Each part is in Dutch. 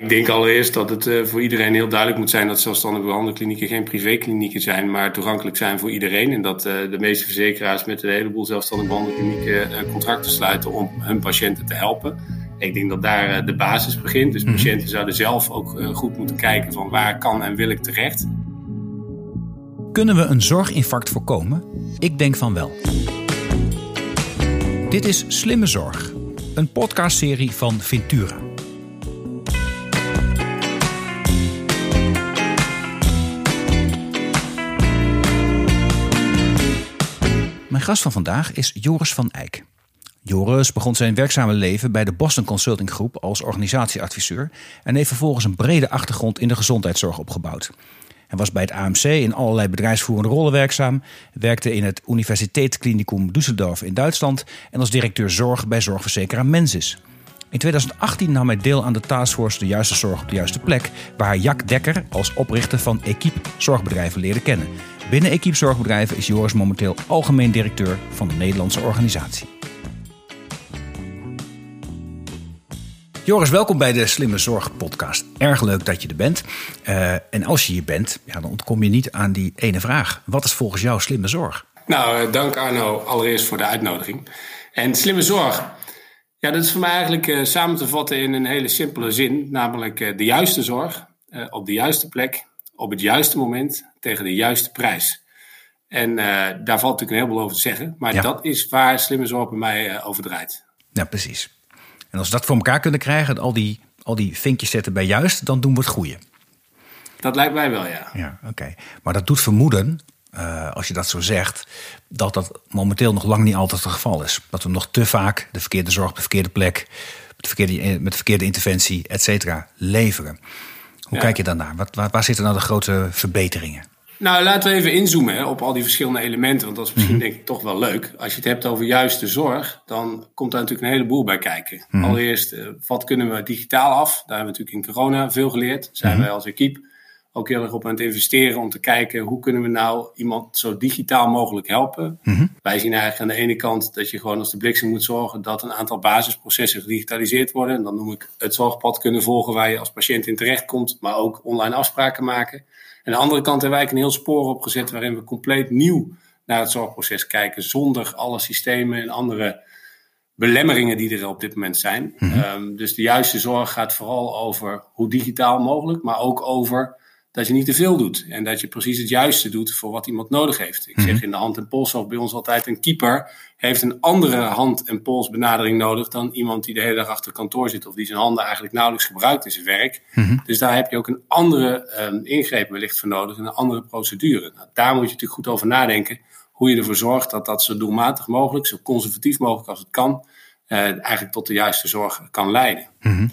Ik denk allereerst dat het uh, voor iedereen heel duidelijk moet zijn dat zelfstandige behandelklinieken geen privéklinieken zijn, maar toegankelijk zijn voor iedereen. En dat uh, de meeste verzekeraars met een heleboel zelfstandige behandelklinieken uh, contracten sluiten om hun patiënten te helpen. Ik denk dat daar de basis begint. Dus patiënten zouden zelf ook goed moeten kijken van waar kan en wil ik terecht. Kunnen we een zorginfarct voorkomen? Ik denk van wel. Dit is Slimme Zorg, een podcastserie van Ventura. Gast van vandaag is Joris van Eyck. Joris begon zijn werkzame leven bij de Boston Consulting Groep als organisatieadviseur en heeft vervolgens een brede achtergrond in de gezondheidszorg opgebouwd. Hij was bij het AMC in allerlei bedrijfsvoerende rollen werkzaam, werkte in het Universiteitsklinikum Düsseldorf in Duitsland en als directeur zorg bij zorgverzekeraar Mensis. In 2018 nam hij deel aan de taskforce De Juiste Zorg op de Juiste Plek, waar hij Jack Dekker als oprichter van Equipe Zorgbedrijven leerde kennen. Binnen Equipe Zorgbedrijven is Joris momenteel algemeen directeur van de Nederlandse organisatie. Joris, welkom bij de Slimme Zorg podcast. Erg leuk dat je er bent. Uh, en als je hier bent, ja, dan ontkom je niet aan die ene vraag. Wat is volgens jou slimme zorg? Nou, uh, dank Arno allereerst voor de uitnodiging. En slimme zorg, ja, dat is voor mij eigenlijk uh, samen te vatten in een hele simpele zin. Namelijk de juiste zorg, op de juiste plek, op het juiste moment, tegen de juiste prijs. En daar valt natuurlijk een heleboel over te zeggen. Maar ja. dat is waar slimme zorg bij mij over draait. Ja, precies. En als we dat voor elkaar kunnen krijgen, al die, al die vinkjes zetten bij juist, dan doen we het goede. Dat lijkt mij wel, ja. Ja, oké. Maar dat doet vermoeden, uh, als je dat zo zegt, dat dat momenteel nog lang niet altijd het geval is. Dat we nog te vaak de verkeerde zorg op de verkeerde plek, met de verkeerde, met de verkeerde interventie, et cetera, leveren. Hoe ja. kijk je daarnaar? Wat, waar, waar zitten nou de grote verbeteringen? Nou, laten we even inzoomen hè, op al die verschillende elementen. Want dat is misschien mm -hmm. denk ik toch wel leuk. Als je het hebt over juiste zorg, dan komt daar natuurlijk een heleboel bij kijken. Mm -hmm. Allereerst, uh, wat kunnen we digitaal af? Daar hebben we natuurlijk in corona veel geleerd. Zijn mm -hmm. wij als equipe ook heel erg op aan het investeren om te kijken hoe kunnen we nou iemand zo digitaal mogelijk helpen. Wij zien eigenlijk aan de ene kant dat je gewoon als de bliksem moet zorgen dat een aantal basisprocessen gedigitaliseerd worden. En dan noem ik het zorgpad kunnen volgen waar je als patiënt in terecht komt, maar ook online afspraken maken. En aan de andere kant hebben wij een heel spoor opgezet waarin we compleet nieuw naar het zorgproces kijken, zonder alle systemen en andere belemmeringen die er op dit moment zijn. Mm -hmm. um, dus de juiste zorg gaat vooral over hoe digitaal mogelijk, maar ook over dat je niet te veel doet. En dat je precies het juiste doet voor wat iemand nodig heeft. Ik zeg in de hand- en polszorg bij ons altijd: een keeper heeft een andere hand- en polsbenadering nodig dan iemand die de hele dag achter kantoor zit of die zijn handen eigenlijk nauwelijks gebruikt in zijn werk. Mm -hmm. Dus daar heb je ook een andere um, ingreep wellicht voor nodig en een andere procedure. Nou, daar moet je natuurlijk goed over nadenken hoe je ervoor zorgt dat dat zo doelmatig mogelijk, zo conservatief mogelijk als het kan, uh, eigenlijk tot de juiste zorg kan leiden. Mm -hmm.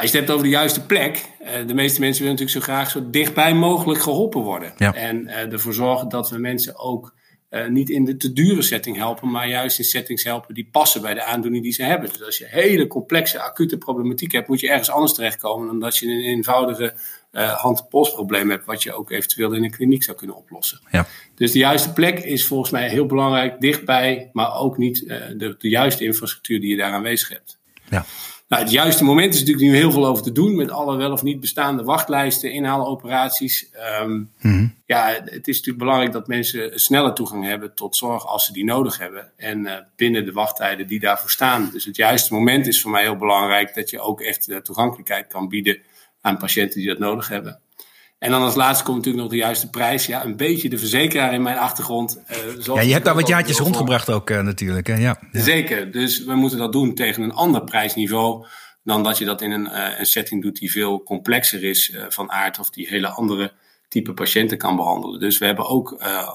Als je het hebt over de juiste plek, uh, de meeste mensen willen natuurlijk zo graag zo dichtbij mogelijk geholpen worden. Ja. En uh, ervoor zorgen dat we mensen ook uh, niet in de te dure setting helpen, maar juist in settings helpen die passen bij de aandoening die ze hebben. Dus als je hele complexe, acute problematiek hebt, moet je ergens anders terechtkomen dan dat je een eenvoudige hand-polsprobleem hebt, wat je ook eventueel in een kliniek zou kunnen oplossen. Ja. Dus de juiste plek is volgens mij heel belangrijk, dichtbij, maar ook niet de, de juiste infrastructuur die je daar aanwezig hebt. Ja. Nou, het juiste moment is natuurlijk nu heel veel over te doen met alle wel of niet bestaande wachtlijsten, inhaaloperaties. Um, mm-hmm. Ja, het is natuurlijk belangrijk dat mensen snelle toegang hebben tot zorg als ze die nodig hebben. En uh, binnen de wachttijden die daarvoor staan. Dus het juiste moment is voor mij heel belangrijk dat je ook echt uh, toegankelijkheid kan bieden aan patiënten die dat nodig hebben. En dan als laatste komt natuurlijk nog de juiste prijs. Ja, een beetje de verzekeraar in mijn achtergrond. Uh, ja, je hebt daar wat jaartjes rondgebracht ook uh, natuurlijk. Hè? Ja, ja. Zeker, dus we moeten dat doen tegen een ander prijsniveau... dan dat je dat in een, uh, een setting doet die veel complexer is van aard... of die hele andere type patiënten kan behandelen. Dus we hebben ook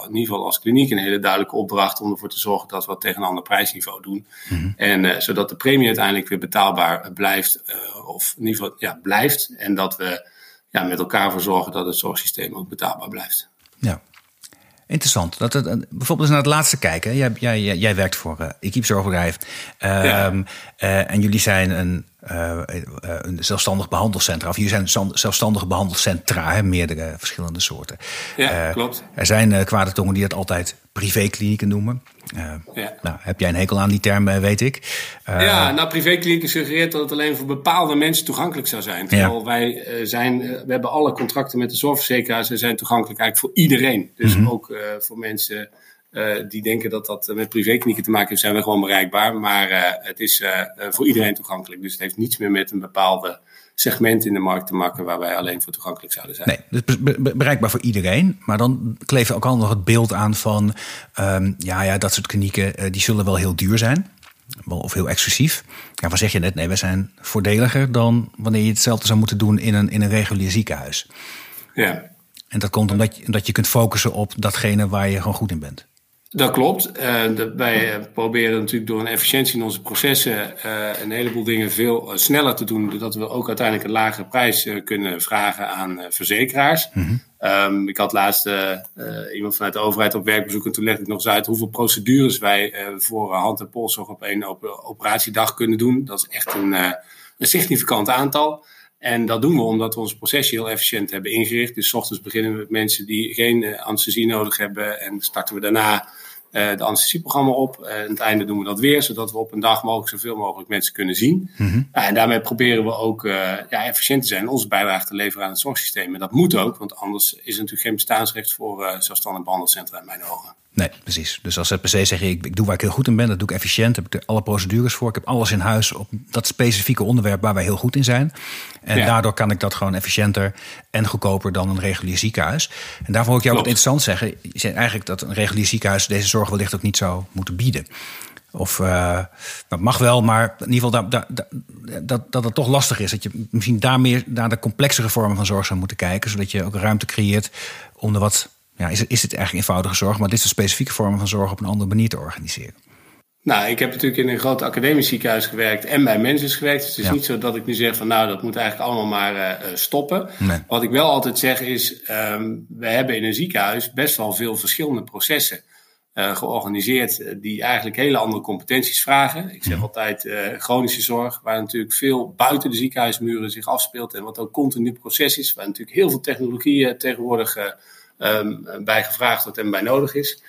in ieder geval als kliniek een hele duidelijke opdracht... om ervoor te zorgen dat we het tegen een ander prijsniveau doen. Mm-hmm. En zodat de premie uiteindelijk weer betaalbaar blijft... of in ieder geval ja, blijft en dat we ja, met elkaar voor zorgen dat het zorgsysteem ook betaalbaar blijft. Ja, interessant. Dat het, bijvoorbeeld naar het laatste kijken. Jij, jij, jij werkt voor uh, Equipe Zorgbedrijf. Um, ja. uh, en jullie zijn een, een zelfstandig behandelcentra. Of hier zijn zelfstandige behandelcentra, hè, meerdere verschillende soorten. Ja, klopt. Er zijn kwade tongen die dat altijd privéklinieken noemen. ja. Nou, heb jij een hekel aan die term, weet ik. ja, nou, privéklinieken suggereert dat het alleen voor bepaalde mensen toegankelijk zou zijn. Terwijl wij zijn, we hebben alle contracten met de zorgverzekeraars en zijn toegankelijk eigenlijk voor iedereen. Dus mhm. ook voor mensen uh, die denken dat dat met privéklinieken te maken heeft, zijn we gewoon bereikbaar. Maar uh, het is uh, voor iedereen toegankelijk. Dus het heeft niets meer met een bepaalde segment in de markt te maken waar wij alleen voor toegankelijk zouden zijn. Nee, dus bereikbaar voor iedereen. Maar dan kleef je ook al nog het beeld aan van, um, ja, ja, dat soort klinieken, die zullen wel heel duur zijn. Of heel exclusief. Ja, wat zeg je net? Nee, we zijn voordeliger dan wanneer je hetzelfde zou moeten doen in een, in een regulier ziekenhuis. Ja. En dat komt omdat je, omdat je kunt focussen op datgene waar je gewoon goed in bent. Dat klopt. Uh, wij eh, proberen natuurlijk door een efficiëntie in onze processen uh, een heleboel dingen veel sneller te doen, zodat we ook uiteindelijk een lagere prijs kunnen vragen aan verzekeraars. Mm um, ik had laatst iemand vanuit de overheid op werkbezoek en toen legde ik nog eens uit hoeveel procedures wij voor hand- en polszorg op één op operatiedag kunnen doen. Dat is echt een, een significant aantal. En dat doen we omdat we ons proces heel efficiënt hebben ingericht. Dus s ochtends beginnen we met mensen die geen anesthesie nodig hebben en starten we daarna de anesthesieprogramma op. En aan het einde doen we dat weer, zodat we op een dag mogelijk zoveel mogelijk mensen kunnen zien. Mm en daarmee proberen we ook uh, ja, efficiënt te zijn, onze bijdrage te leveren aan het zorgsysteem. En dat moet ook, want anders is er natuurlijk geen bestaansrecht voor zelfstandig behandelcentra in mijn ogen. Nee, precies. Dus als ZPC zeg je, ik, ik doe waar ik heel goed in ben, dat doe ik efficiënt, heb ik er alle procedures voor, ik heb alles in huis op dat specifieke onderwerp waar wij heel goed in zijn. En daardoor kan ik dat gewoon efficiënter en goedkoper dan een regulier ziekenhuis. En daarvoor wil ik jou wat interessant zeggen. Je zegt eigenlijk dat een regulier ziekenhuis deze zorg wellicht ook niet zou moeten bieden. Of uh, dat mag wel, maar in ieder geval dat, dat, dat, dat het toch lastig is. Dat je misschien daar meer naar de complexere vormen van zorg zou moeten kijken. Zodat je ook ruimte creëert om de wat ja, is, het, is het eigenlijk eenvoudige zorg, maar dit is specifieke vormen van zorg op een andere manier te organiseren? Nou, ik heb natuurlijk in een groot academisch ziekenhuis gewerkt en bij mensen gewerkt. Dus het is niet zo dat ik nu zeg van nou, dat moet eigenlijk allemaal maar uh, stoppen. Wat ik wel altijd zeg is, um, we hebben in een ziekenhuis best wel veel verschillende processen uh, georganiseerd die eigenlijk hele andere competenties vragen. Ik zeg altijd uh, chronische zorg, waar natuurlijk veel buiten de ziekenhuismuren zich afspeelt en wat ook continu proces is, waar natuurlijk heel veel technologie tegenwoordig um, bij gevraagd wordt en bij nodig is.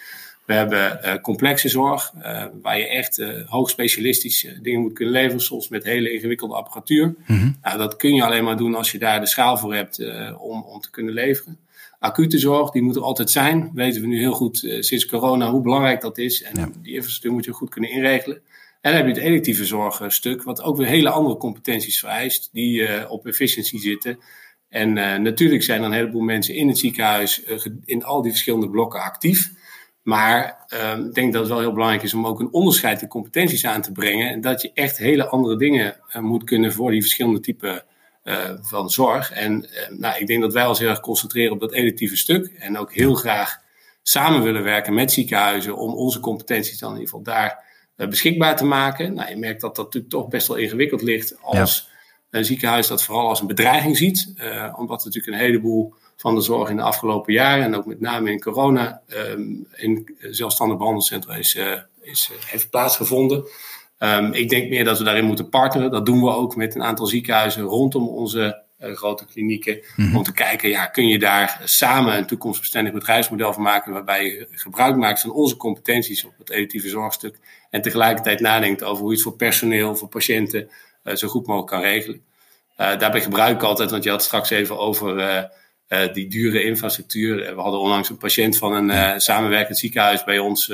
We hebben uh, complexe zorg, uh, waar je echt uh, hoog specialistisch dingen moet kunnen leveren, soms met hele ingewikkelde apparatuur. Mm nou, dat kun je alleen maar doen als je daar de schaal voor hebt om, om te kunnen leveren. Acute zorg, die moet er altijd zijn. Weten we nu heel goed sinds corona hoe belangrijk dat is. En ja. die infrastructuur moet je goed kunnen inregelen. En dan heb je het electieve zorgstuk, wat ook weer hele andere competenties vereist, die op efficiëntie zitten. En uh, natuurlijk zijn er een heleboel mensen in het ziekenhuis uh, in al die verschillende blokken actief. Maar uh, ik denk dat het wel heel belangrijk is om ook een onderscheid in competenties aan te brengen. En dat je echt hele andere dingen uh, moet kunnen voor die verschillende typen van zorg. En nou, ik denk dat wij ons heel erg concentreren op dat electieve stuk. En ook heel graag samen willen werken met ziekenhuizen om onze competenties dan in ieder geval daar beschikbaar te maken. Nou, je merkt dat dat natuurlijk toch best wel ingewikkeld ligt als een ziekenhuis dat vooral als een bedreiging ziet. Uh, omdat natuurlijk een heleboel van de zorg in de afgelopen jaren en ook met name in corona um, in zelfstandig behandelcentra is, uh, is, heeft plaatsgevonden. Um, ik denk meer dat we daarin moeten partneren. Dat doen we ook met een aantal ziekenhuizen rondom onze grote klinieken. Mm-hmm. Om te kijken, ja, kun je daar samen een toekomstbestendig bedrijfsmodel van maken. Waarbij je gebruik maakt van onze competenties op het educatieve zorgstuk. En tegelijkertijd nadenkt over hoe je het voor personeel, voor patiënten eh, zo goed mogelijk kan regelen. Eh, daarbij gebruik ik altijd, want je had straks even over uh, die dure infrastructuur. We hadden onlangs een patiënt van een samenwerkend ziekenhuis bij ons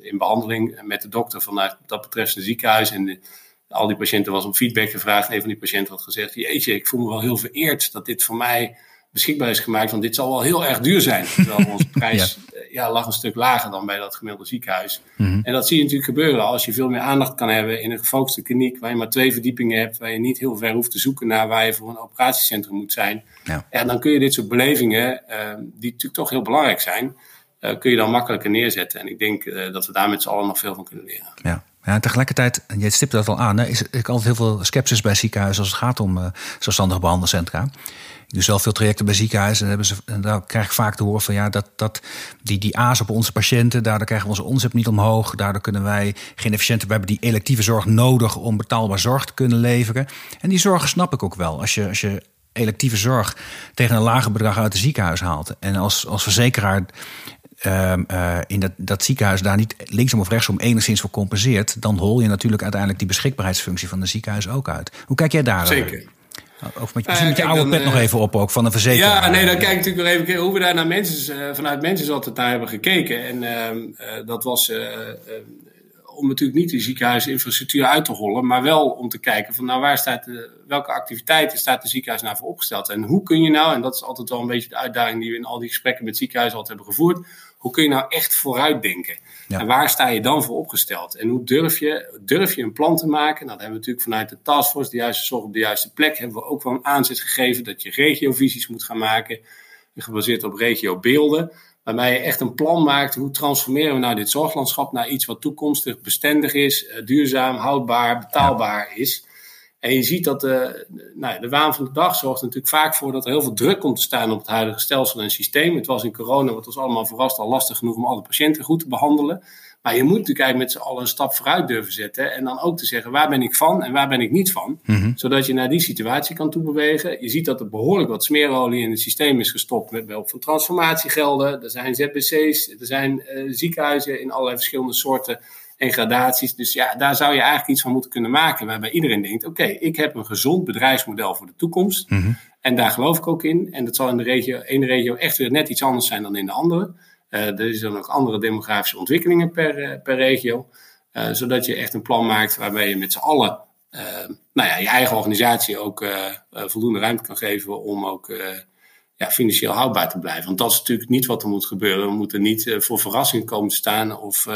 in behandeling met de dokter vanuit dat betreffende ziekenhuis. En al die patiënten was om feedback gevraagd. Een van die patiënten had gezegd: Jeetje, ik voel me wel heel vereerd dat dit voor mij beschikbaar is gemaakt. Want dit zal wel heel erg duur zijn. Terwijl onze prijs ja. ja. lag een stuk lager dan bij dat gemiddelde ziekenhuis. Mm-hmm. En dat zie je natuurlijk gebeuren als je veel meer aandacht kan hebben in een gefocuste kliniek. Waar je maar twee verdiepingen hebt. Waar je niet heel ver hoeft te zoeken naar waar je voor een operatiecentrum moet zijn. Ja. ja dan kun je dit soort belevingen, uh, die natuurlijk toch heel belangrijk zijn. Uh, kun je dan makkelijker neerzetten. En ik denk uh, dat we daar met z'n allen nog veel van kunnen leren. Ja. Ja, tegelijkertijd, en jij stipt dat al aan, hè, is er altijd heel veel sceptisch bij ziekenhuizen als het gaat om uh, zelfstandige behandelcentra. Ik doe zelf veel trajecten bij ziekenhuizen en, hebben ze, en daar krijg ik vaak te horen van ja, dat, dat die, die A's op onze patiënten, daardoor krijgen we onze omzet niet omhoog. Daardoor kunnen wij geen efficiënte, we hebben die electieve zorg nodig om betaalbaar zorg te kunnen leveren. En die zorgen snap ik ook wel. Als je, als je electieve zorg tegen een lager bedrag uit het ziekenhuis haalt. En als, als verzekeraar uh, uh, in dat, dat ziekenhuis daar niet linksom of rechtsom enigszins voor compenseert, dan hol je natuurlijk uiteindelijk die beschikbaarheidsfunctie van de ziekenhuis ook uit. Hoe kijk jij daar? Zeker. Of met, misschien met je oude pet nog even op ook van een verzekeraar. Ja, nee, dan kijk ik natuurlijk nog even hoe we daar naar mensen, vanuit mensen altijd naar hebben gekeken. En uh, dat was om natuurlijk niet de ziekenhuisinfrastructuur uit te hollen, maar wel om te kijken van nou waar staat de, welke activiteiten staat de ziekenhuis nou voor opgesteld. En hoe kun je nou, en dat is altijd wel een beetje de uitdaging die we in al die gesprekken met ziekenhuizen altijd hebben gevoerd, hoe kun je nou echt vooruitdenken? Ja. En waar sta je dan voor opgesteld? En hoe durf je, durf je een plan te maken? Nou, dat hebben we natuurlijk vanuit de taskforce, de juiste zorg op de juiste plek, hebben we ook wel een aanzet gegeven dat je regiovisies moet gaan maken, gebaseerd op regiobeelden. Waarbij je echt een plan maakt. Hoe transformeren we nou dit zorglandschap naar iets wat toekomstig bestendig is, eh, duurzaam, houdbaar, betaalbaar is. En je ziet dat de, nou, de waan van de dag zorgt er natuurlijk vaak voor dat er heel veel druk komt te staan op het huidige stelsel en systeem. Het was in corona, wat ons allemaal verrast, al lastig genoeg om alle patiënten goed te behandelen. Maar je moet natuurlijk eigenlijk met z'n allen een stap vooruit durven zetten. En dan ook te zeggen, waar ben ik van en waar ben ik niet van? Mhm. Zodat je naar die situatie kan toebewegen. Je ziet dat er behoorlijk wat smeerolie in het systeem is gestopt met behulp van transformatiegelden. Er zijn ZBC's, er zijn uh, ziekenhuizen in allerlei verschillende soorten en gradaties. Dus ja, daar zou je eigenlijk iets van moeten kunnen maken. Waarbij iedereen denkt, oké, ik heb een gezond bedrijfsmodel voor de toekomst. Mhm. En daar geloof ik ook in. En dat zal in de regio, ene regio echt weer net iets anders zijn dan in de andere. Uh, er zijn ook andere demografische ontwikkelingen per, uh, per regio. Uh, zodat je echt een plan maakt waarbij je met z'n allen nou ja, je eigen organisatie ook voldoende ruimte kan geven om ook ja, financieel houdbaar te blijven. Want dat is natuurlijk niet wat er moet gebeuren. We moeten niet voor verrassingen komen te staan of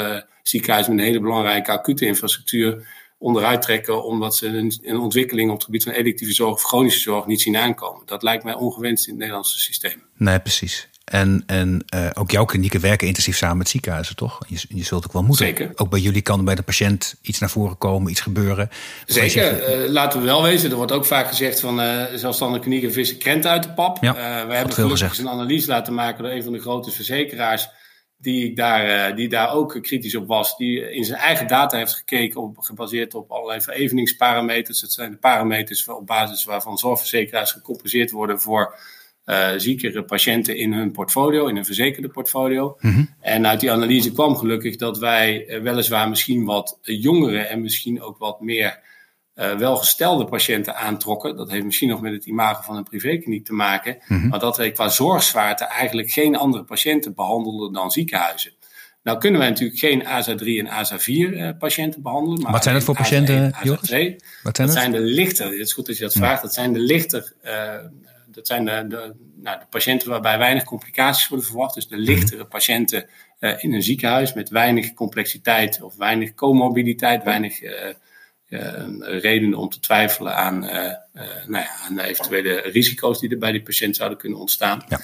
ziekenhuizen met een hele belangrijke acute infrastructuur onderuit trekken omdat ze een, een, ontwikkeling op het gebied van electieve zorg of chronische zorg niet zien aankomen. Dat lijkt mij ongewenst in het Nederlandse systeem. Nee, precies. En, en uh, ook jouw klinieken werken intensief samen met ziekenhuizen, toch? Je, je zult ook wel moeten. Zeker. Ook bij jullie kan bij de patiënt iets naar voren komen, iets gebeuren. Zeker. Uh, laten we wel wezen, er wordt ook vaak gezegd van uh, zelfstandige klinieken vissen krenten uit de pap. Ja, we hebben gelukkig een analyse laten maken door een van de grote verzekeraars die daar, die daar ook kritisch op was. Die in zijn eigen data heeft gekeken, op, gebaseerd op allerlei vereveningsparameters. Dat zijn de parameters op basis waarvan zorgverzekeraars gecompenseerd worden voor uh, ziekere patiënten in hun portfolio, in een verzekerde portfolio. Mm -hmm. En uit die analyse kwam gelukkig dat wij uh, weliswaar misschien wat jongere en misschien ook wat meer uh, welgestelde patiënten aantrokken. Dat heeft misschien nog met het imago van een privékliniek te maken. Mm -hmm. Maar dat wij qua zorgzwaarte eigenlijk geen andere patiënten behandelden dan ziekenhuizen. Nou kunnen wij natuurlijk geen ASA3 en ASA4 patiënten behandelen. Maar Wat zijn dat voor patiënten, Joris? Wat zijn dat? zijn de lichter, het is goed dat je dat vraagt, dat zijn de lichter dat zijn de, de, nou, de, patiënten waarbij weinig complicaties worden verwacht. Dus de lichtere patiënten uh, in een ziekenhuis met weinig complexiteit of weinig comorbiditeit, weinig uh, uh, redenen om te twijfelen aan, nou ja, aan de eventuele risico's die er bij die patiënt zouden kunnen ontstaan. Ja.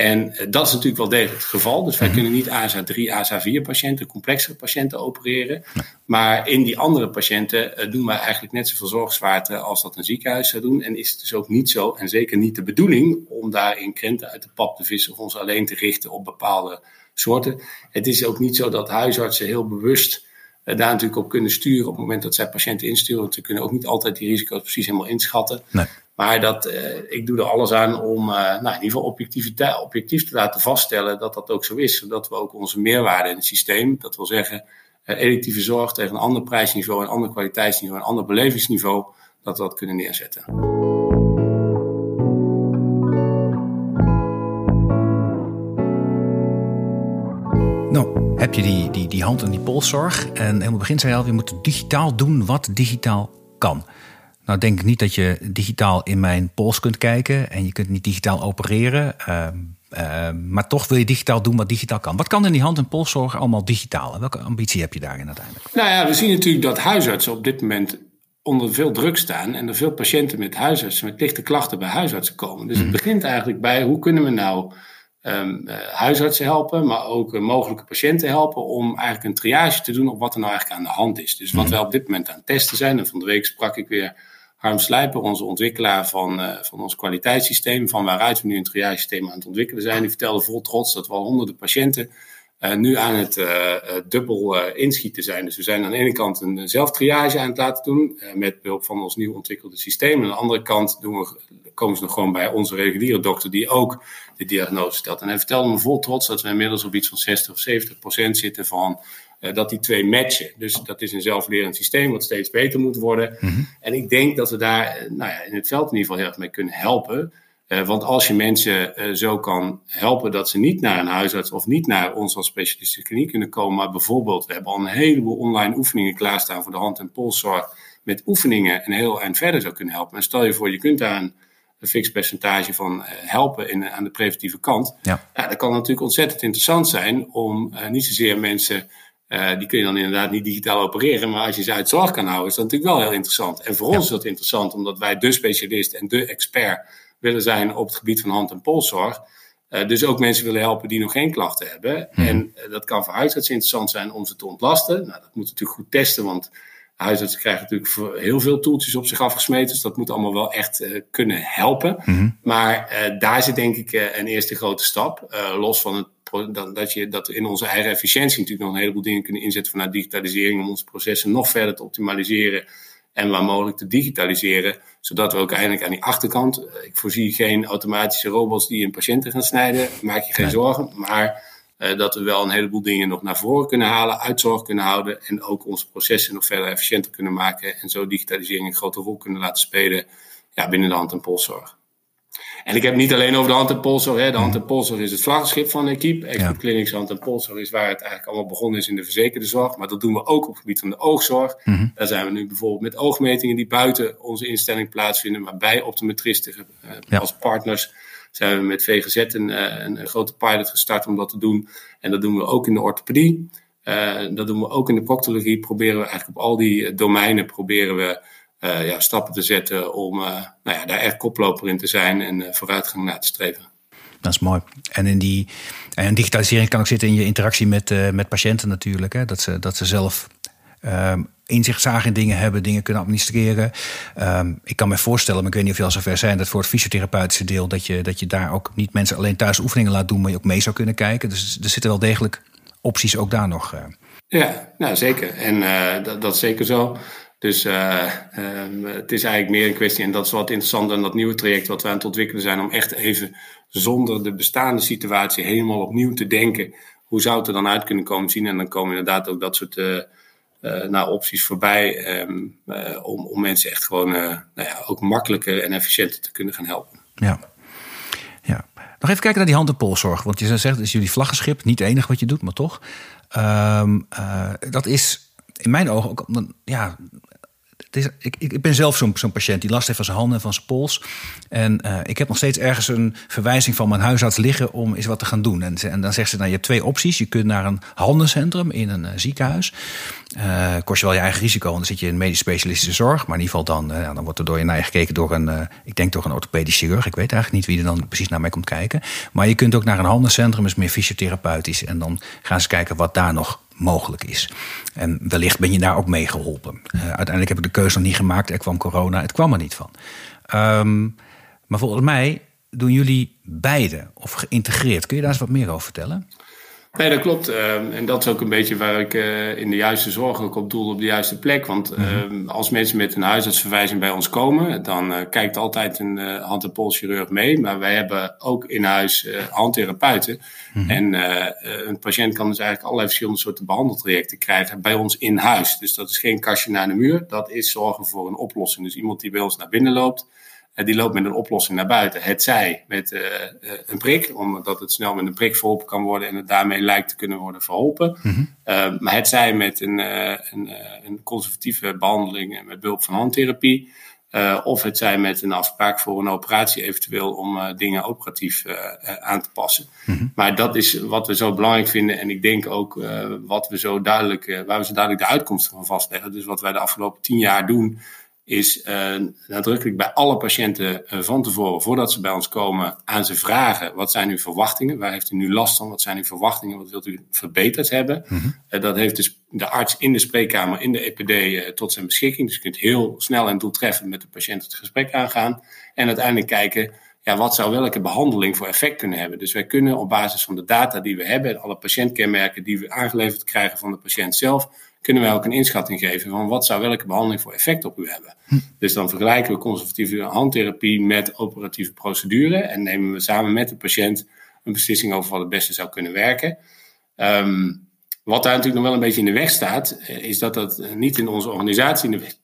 En dat is natuurlijk wel degelijk het geval. Dus wij mm -hmm. kunnen niet ASA3, ASA4 patiënten, complexere patiënten opereren. Nee. Maar in die andere patiënten uh, doen wij eigenlijk net zoveel zorgzwaarte als dat een ziekenhuis zou doen. En is het dus ook niet zo, en zeker niet de bedoeling, om daarin krenten uit de pap te vissen of ons alleen te richten op bepaalde soorten. Het is ook niet zo dat huisartsen heel bewust uh, daar natuurlijk op kunnen sturen op het moment dat zij patiënten insturen. Want ze kunnen ook niet altijd die risico's precies helemaal inschatten. Nee. Maar dat, uh, ik doe er alles aan om uh, nou, in ieder geval objectiviteit, objectief te laten vaststellen dat dat ook zo is. Zodat we ook onze meerwaarde in het systeem, dat wil zeggen uh, electieve zorg tegen een ander prijsniveau, een ander kwaliteitsniveau, een ander belevingsniveau, dat we dat kunnen neerzetten. Nou, heb je die, die, die hand- en die polszorg. En helemaal begin zei je al, je moet digitaal doen wat digitaal kan. Nou denk ik niet dat je digitaal in mijn pols kunt kijken en je kunt niet digitaal opereren. Uh, uh, maar toch wil je digitaal doen wat digitaal kan. Wat kan in die hand- en polszorg allemaal digitaal? En welke ambitie heb je daarin uiteindelijk? Nou ja, we zien natuurlijk dat huisartsen op dit moment onder veel druk staan en er veel patiënten met huisartsen met lichte klachten bij huisartsen komen. Dus het begint eigenlijk bij hoe kunnen we nou um, huisartsen helpen, maar ook mogelijke patiënten helpen om eigenlijk een triage te doen op wat er nou eigenlijk aan de hand is. Dus wat mhm. wij op dit moment aan het testen zijn, en van de week sprak ik weer Harm Slijper, onze ontwikkelaar van, uh, van ons kwaliteitssysteem, van waaruit we nu een triage-systeem aan het ontwikkelen zijn. Die vertelde vol trots dat we al honderden patiënten uh, nu aan het uh, dubbel inschieten zijn. Dus we zijn aan de ene kant een zelftriage aan het laten doen, met behulp van ons nieuw ontwikkelde systeem. Aan de andere kant doen we, komen ze nog gewoon bij onze reguliere dokter, die ook de diagnose stelt. En hij vertelde me vol trots dat we inmiddels op iets van 60 of 70 procent zitten van dat die twee matchen. Dus dat is een zelflerend systeem wat steeds beter moet worden. Mhm. En ik denk dat we daar eh, nou ja, in het veld in ieder geval heel erg mee kunnen helpen. Uh, want als je mensen uh, zo kan helpen dat ze niet naar een huisarts of niet naar ons als specialistische kliniek kunnen komen, maar bijvoorbeeld, we hebben al een heleboel online oefeningen klaarstaan voor de hand- en polszorg, met oefeningen een heel eind verder zou kunnen helpen. En stel je voor, je kunt daar een, een fix percentage van helpen in, aan de preventieve kant. Ja. ja. dat kan natuurlijk ontzettend interessant zijn om niet zozeer mensen uh, die kun je dan inderdaad niet digitaal opereren. Maar als je ze uit zorg kan houden, is dat natuurlijk wel heel interessant. En voor ons is dat interessant, omdat wij de specialist en de expert willen zijn op het gebied van hand- en polszorg. Uh, dus ook mensen willen helpen die nog geen klachten hebben. Hmm. En uh, dat kan voor huisartsen interessant zijn om ze te ontlasten. Nou, dat moet natuurlijk goed testen, want huisartsen krijgen natuurlijk heel veel toeltjes op zich afgesmeten. Dus dat moet allemaal wel echt kunnen helpen. Hmm. Maar daar zit denk ik een eerste grote stap. los van het dat, dat, je, dat we in onze eigen efficiëntie natuurlijk nog een heleboel dingen kunnen inzetten vanuit digitalisering om onze processen nog verder te optimaliseren en waar mogelijk te digitaliseren, zodat we ook eindelijk aan die achterkant, eh, ik voorzie geen automatische robots die in patiënten gaan snijden, maak je geen zorgen, maar uh, dat we wel een heleboel dingen nog naar voren kunnen halen, uitzorg kunnen houden en ook onze processen nog verder efficiënter kunnen maken en zo digitalisering een grote rol kunnen laten spelen ja, binnen de hand- en polszorg. En ik heb niet alleen over de hand- en polszorg. Hè. De hand- en polszorg is het vlaggenschip van Equipe. Equipe Clinics hand- en polszorg is waar het eigenlijk allemaal begonnen is in de verzekerde zorg. Maar dat doen we ook op het gebied van de oogzorg. Mhm. Daar zijn we nu bijvoorbeeld met oogmetingen die buiten onze instelling plaatsvinden. Maar bij optometristen uh, als partners zijn we met VGZ een, uh, een, grote pilot gestart om dat te doen. En dat doen we ook in de orthopedie. Uh, dat doen we ook in de proctologie. Proberen we eigenlijk op al die domeinen proberen we uh, ja, stappen te zetten om uh, nou ja, daar echt koploper in te zijn en uh, vooruitgang naar te streven. Dat is mooi. En in die en digitalisering kan ook zitten in je interactie met, met patiënten natuurlijk. Hè? Dat, ze, dat ze zelf um, inzicht zagen in dingen hebben, dingen kunnen administreren. Um, ik kan me voorstellen, maar ik weet niet of je al zover zijn, dat voor het fysiotherapeutische deel, dat je, dat je daar ook niet mensen alleen thuis oefeningen laat doen, maar je ook mee zou kunnen kijken. Dus er zitten wel degelijk opties ook daar nog. Ja, nou zeker. En dat, dat is zeker zo. Dus uh, het is eigenlijk meer een kwestie, en dat is wat interessant aan dat nieuwe traject wat we aan het ontwikkelen zijn, om echt even zonder de bestaande situatie helemaal opnieuw te denken. Hoe zou het er dan uit kunnen komen zien? En dan komen inderdaad ook dat soort uh, nou, opties voorbij um, om, om mensen echt gewoon nou ja, ook makkelijker en efficiënter te kunnen gaan helpen. Ja. ja. Nog even kijken naar die hand- en polszorg. Want je zegt, het is jullie vlaggenschip, niet het enige wat je doet, maar toch. Um, dat is in mijn ogen ook ja, ik, ik ben zelf zo'n patiënt die last heeft van zijn handen en van zijn pols. En uh, ik heb nog steeds ergens een verwijzing van mijn huisarts liggen om eens wat te gaan doen. En, en dan zegt ze, nou, je hebt twee opties. Je kunt naar een handencentrum in een uh, ziekenhuis. Uh, kost je wel je eigen risico, want dan zit je in medisch specialistische zorg. Maar in ieder geval dan, dan wordt er door je naar gekeken door een, ik denk door een orthopedisch chirurg. Ik weet eigenlijk niet wie er dan precies naar mij komt kijken. Maar je kunt ook naar een handencentrum, is meer fysiotherapeutisch. En dan gaan ze kijken wat daar nog mogelijk is. En wellicht ben je daar ook mee geholpen. Uh, uiteindelijk heb ik de keuze nog niet gemaakt. Er kwam corona, het kwam er niet van. Um, maar volgens mij doen jullie beide of geïntegreerd. Kun je daar eens wat meer over vertellen? Nee, dat klopt. Uh, en dat is ook een beetje waar ik uh, in de juiste zorg ook op doel op de juiste plek. Want uh, als mensen met een huisartsverwijzing bij ons komen, dan eh, kijkt altijd een hand- en polschirurg mee. Maar wij hebben ook in huis handtherapeuten. Mm En een patiënt kan dus eigenlijk allerlei verschillende soorten behandeltrajecten krijgen bij ons in huis. Dus dat is geen kastje naar de muur. Dat is zorgen voor een oplossing. Dus iemand die bij ons naar binnen loopt die loopt met een oplossing naar buiten. Het zij met uh, een prik, omdat het snel met een prik verholpen kan worden en het daarmee lijkt te kunnen worden verholpen. Mm uh, maar het zij met een, uh, een, een, conservatieve behandeling en met behulp van handtherapie. of het zij met een afspraak voor een operatie eventueel om dingen operatief aan te passen. Mm -hmm. Maar dat is wat we zo belangrijk vinden en ik denk ook wat we zo duidelijk, waar we zo duidelijk de uitkomsten van vastleggen. Dus wat wij de afgelopen tien jaar doen is uh, nadrukkelijk bij alle patiënten uh, van tevoren, voordat ze bij ons komen, aan ze vragen: wat zijn uw verwachtingen? Waar heeft u nu last van? Wat zijn uw verwachtingen? Wat wilt u verbeterd hebben? Mm -hmm. uh, dat heeft dus de arts in de spreekkamer, in de EPD, tot zijn beschikking. Dus je kunt heel snel en doeltreffend met de patiënt het gesprek aangaan. En uiteindelijk kijken. Ja, wat zou welke behandeling voor effect kunnen hebben? Dus wij kunnen op basis van de data die we hebben, en alle patiëntkenmerken die we aangeleverd krijgen van de patiënt zelf, kunnen wij ook een inschatting geven van wat zou welke behandeling voor effect op u hebben. Hm. Dus dan vergelijken we conservatieve handtherapie met operatieve procedure en nemen we samen met de patiënt een beslissing over wat het beste zou kunnen werken. Um, wat daar natuurlijk nog wel een beetje in de weg staat, is dat dat niet in onze organisatie in de weg,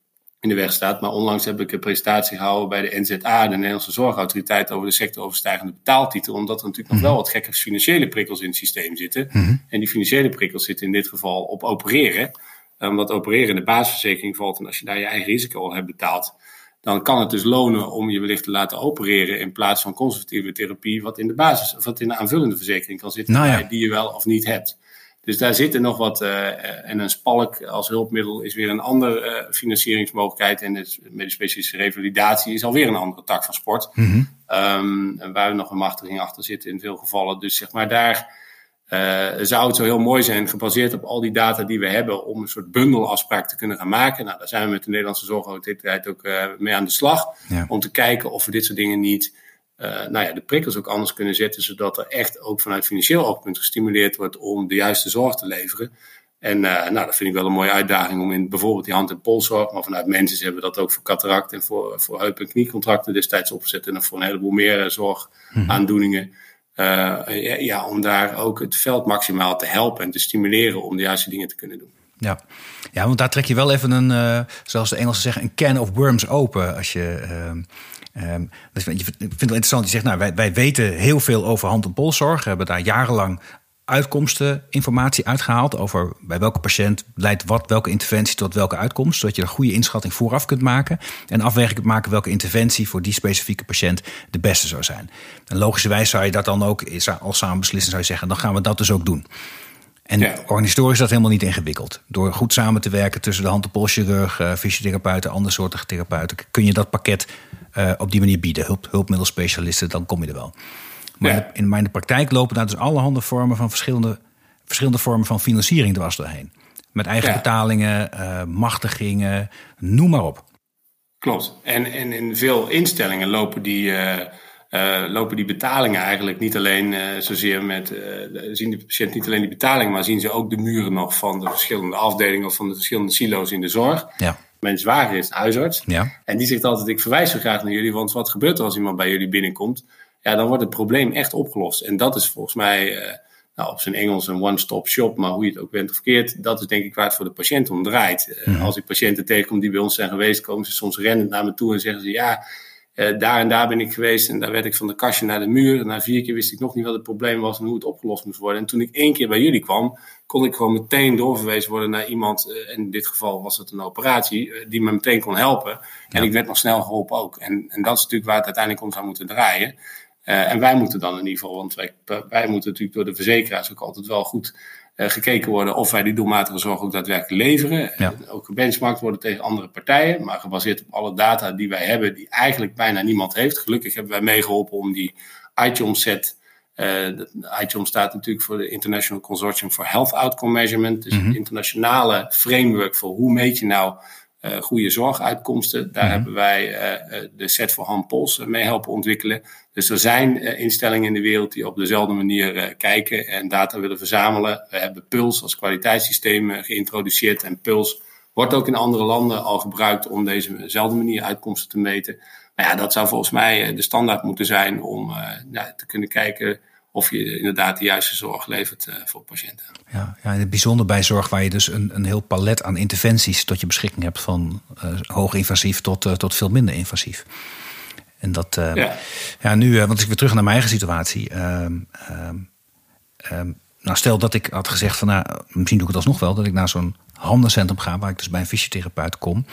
in de weg staat. Maar onlangs heb ik een presentatie gehouden bij de NZA, de Nederlandse Zorgautoriteit, over de sectoroverstijgende betaaltitel. Omdat er natuurlijk nog wel wat gekke financiële prikkels in het systeem zitten. En die financiële prikkels zitten in dit geval op opereren. Omdat opereren in de basisverzekering valt. En als je daar je eigen risico al hebt betaald, dan kan het dus lonen om je wellicht te laten opereren in plaats van conservatieve therapie, wat in de basis, wat in de aanvullende verzekering kan zitten, nou ja. die je wel of niet hebt. Dus daar zitten nog wat. Uh, en een spalk als hulpmiddel is weer een andere uh, financieringsmogelijkheid. En de medisch-specialistische revalidatie is alweer een andere tak van sport. Mm -hmm. um, waar nog een machtiging achter zit in veel gevallen. Dus zeg maar daar uh, zou het zo heel mooi zijn, gebaseerd op al die data die we hebben, om een soort bundelafspraak te kunnen gaan maken. Nou, daar zijn we met de Nederlandse Zorgautoriteit ook mee aan de slag. Ja. Om te kijken of we dit soort dingen niet nou ja, de prikkels ook anders kunnen zetten, zodat er echt ook vanuit financieel oogpunt gestimuleerd wordt om de juiste zorg te leveren. En uh, nou, dat vind ik wel een mooie uitdaging om in bijvoorbeeld die hand- en polszorg, maar vanuit mensen hebben we dat ook voor cataract en voor, voor heup- en kniecontracten destijds opgezet en nog voor een heleboel meer zorgaandoeningen. Uh, ja, ja, om daar ook het veld maximaal te helpen en te stimuleren om de juiste dingen te kunnen doen. Ja. ja, want daar trek je wel even een, uh, zoals de Engelsen zeggen, een can of worms open. Als je, uh, Um, dus ik vind het interessant. Je zegt, nou, wij, wij weten heel veel over hand- en polszorg. We hebben daar jarenlang uitkomsten, informatie uitgehaald over bij welke patiënt leidt wat, welke interventie tot welke uitkomst, zodat je een goede inschatting vooraf kunt maken en afweging kunt maken welke interventie voor die specifieke patiënt de beste zou zijn. En logischerwijs zou je dat dan ook als samen beslissen, zou je zeggen, dan gaan we dat dus ook doen. En ja. organisatorisch is dat helemaal niet ingewikkeld. Door goed samen te werken tussen de hand- en polchirurg, uh, fysiotherapeuten, andersoortige therapeuten, kun je dat pakket uh, op die manier bieden. Hulp, hulpmiddelspecialisten, dan kom je er wel. Maar ja. in, in de praktijk lopen daar dus allerhande vormen van verschillende, verschillende vormen van financiering dwars doorheen. Met eigen ja. betalingen, uh, machtigingen, noem maar op. Klopt. En, en in veel instellingen lopen die. Uh uh, lopen die betalingen eigenlijk niet alleen uh, zozeer met, uh, zien de patiënt niet alleen die betaling, maar zien ze ook de muren nog van de verschillende afdelingen of van de verschillende silo's in de zorg. Ja. Mijn zwager is huisarts. Ja. En die zegt altijd: Ik verwijs zo graag naar jullie, want wat gebeurt er als iemand bij jullie binnenkomt? Ja, dan wordt het probleem echt opgelost. En dat is volgens mij, nou, op zijn Engels een one-stop shop, maar hoe je het ook bent of keert, dat is denk ik waar het voor de patiënt om draait. Mm -hmm. Als ik patiënten tegenkom die bij ons zijn geweest, komen ze soms rennend naar me toe en zeggen ze: Ja uh, daar en daar ben ik geweest en daar werd ik van de kastje naar de muur. En na vier keer wist ik nog niet wat het probleem was en hoe het opgelost moest worden. En toen ik één keer bij jullie kwam, kon ik gewoon meteen doorverwezen worden naar iemand, uh, in dit geval was het een operatie, uh, die me meteen kon helpen. Ja. En ik werd nog snel geholpen ook. En, en dat is natuurlijk waar het uiteindelijk om zou moeten draaien. en wij moeten dan in ieder geval, want wij, wij moeten natuurlijk door de verzekeraars ook altijd wel goed gekeken worden of wij die doelmatige zorg ook daadwerkelijk leveren. Ja. Ook gebenchmarkt worden tegen andere partijen, maar gebaseerd op alle data die wij hebben, die eigenlijk bijna niemand heeft. Gelukkig hebben wij meegeholpen om die ITOM set. Uh, ITOM staat natuurlijk voor de International Consortium for Health Outcome Measurement. Dus mm -hmm. het internationale framework voor hoe meet je nou uh, goede zorguitkomsten. Daar mm -hmm. hebben wij uh, de set voor handpols mee helpen ontwikkelen. Dus er zijn uh, instellingen in de wereld die op dezelfde manier kijken en data willen verzamelen. We hebben Puls als kwaliteitssysteem geïntroduceerd. En Puls wordt ook in andere landen al gebruikt om dezezelfde manier uitkomsten te meten. Nou ja, dat zou volgens mij de standaard moeten zijn om ja, te kunnen kijken of je inderdaad de juiste zorg levert uh, voor patiënten. Ja, ja, het bijzonder bij zorg waar je dus een, een heel palet aan interventies tot je beschikking hebt, van uh, hoog invasief tot, uh, tot veel minder invasief. En dat, ja. ja. nu, want ik weer terug naar mijn eigen situatie. Um, um, nou, stel dat ik had gezegd van, nou, misschien doe ik het alsnog wel, dat ik naar zo'n handencentrum ga, waar ik dus bij een fysiotherapeut kom.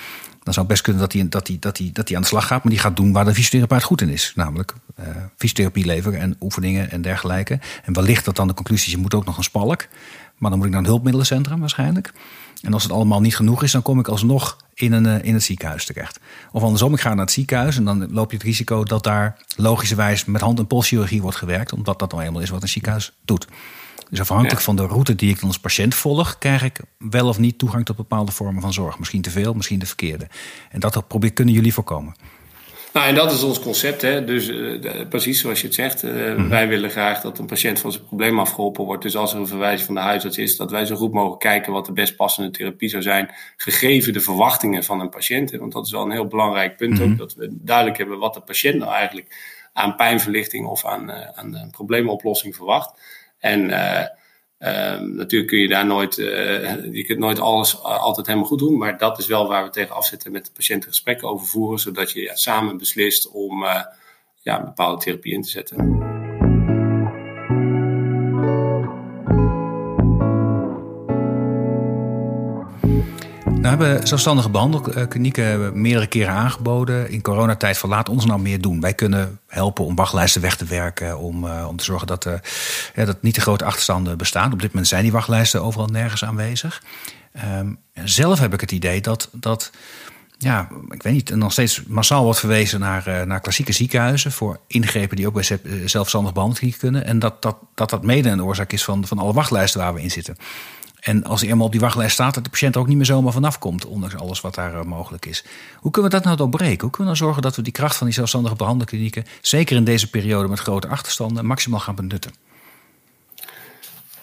Dan zou best kunnen dat hij, dat, hij, dat, hij, dat hij aan de slag gaat, maar die gaat doen waar de fysiotherapeut goed in is. Namelijk uh, fysiotherapie leveren en oefeningen en dergelijke. En wellicht dat dan de conclusie is, je moet ook nog een spalk. Maar dan moet ik naar een hulpmiddencentrum waarschijnlijk. En als het allemaal niet genoeg is, dan kom ik alsnog in, een, in het ziekenhuis terecht. Of andersom, ik ga naar het ziekenhuis en dan loop je het risico dat daar logischerwijs met hand- en polschirurgie wordt gewerkt, omdat dat nou eenmaal is wat een ziekenhuis doet. Dus afhankelijk van de route die ik dan als patiënt volg, krijg ik wel of niet toegang tot bepaalde vormen van zorg. Misschien te veel, misschien de verkeerde. En dat probeer, kunnen jullie voorkomen. Nou, en dat is ons concept. Hè? Dus uh, precies zoals je het zegt. Uh, mm. Wij willen graag dat een patiënt van zijn probleem afgeholpen wordt. Dus als er een verwijzing van de huisarts is, dat wij zo goed mogelijk kijken wat de best passende therapie zou zijn, gegeven de verwachtingen van een patiënt. Want dat is wel een heel belangrijk punt mm. ook, dat we duidelijk hebben wat de patiënt nou eigenlijk aan pijnverlichting of aan, uh, aan probleemoplossing verwacht. En Ehm, natuurlijk kun je daar nooit, uh, je kunt nooit alles uh, altijd helemaal goed doen, maar dat is wel waar we tegen afzetten met de patiënten gesprekken over voeren, zodat je ja, samen beslist om ja, een bepaalde therapie in te zetten. Hebben zelfstandige behandelklinieken meerdere keren aangeboden. In coronatijd van laat ons nou meer doen. Wij kunnen helpen om wachtlijsten weg te werken. Om, uh, om te zorgen dat, uh, dat niet te grote achterstanden bestaan. Op dit moment zijn die wachtlijsten overal nergens aanwezig. Um, zelf heb ik het idee dat, dat ja, ik weet niet, nog steeds massaal wordt verwezen naar, uh, naar klassieke ziekenhuizen voor ingrepen die ook bij zelfstandig behandelklinieken kunnen. En dat dat, dat, dat mede een oorzaak is van, van alle wachtlijsten waar we in zitten. En als hij eenmaal op die wachtlijst staat, dat de patiënt er ook niet meer zomaar vanaf komt, ondanks alles wat daar uh, mogelijk is. Hoe kunnen we dat nou doorbreken? Hoe kunnen we nou zorgen dat we die kracht van die zelfstandige behandelklinieken, zeker in deze periode met grote achterstanden, maximaal gaan benutten?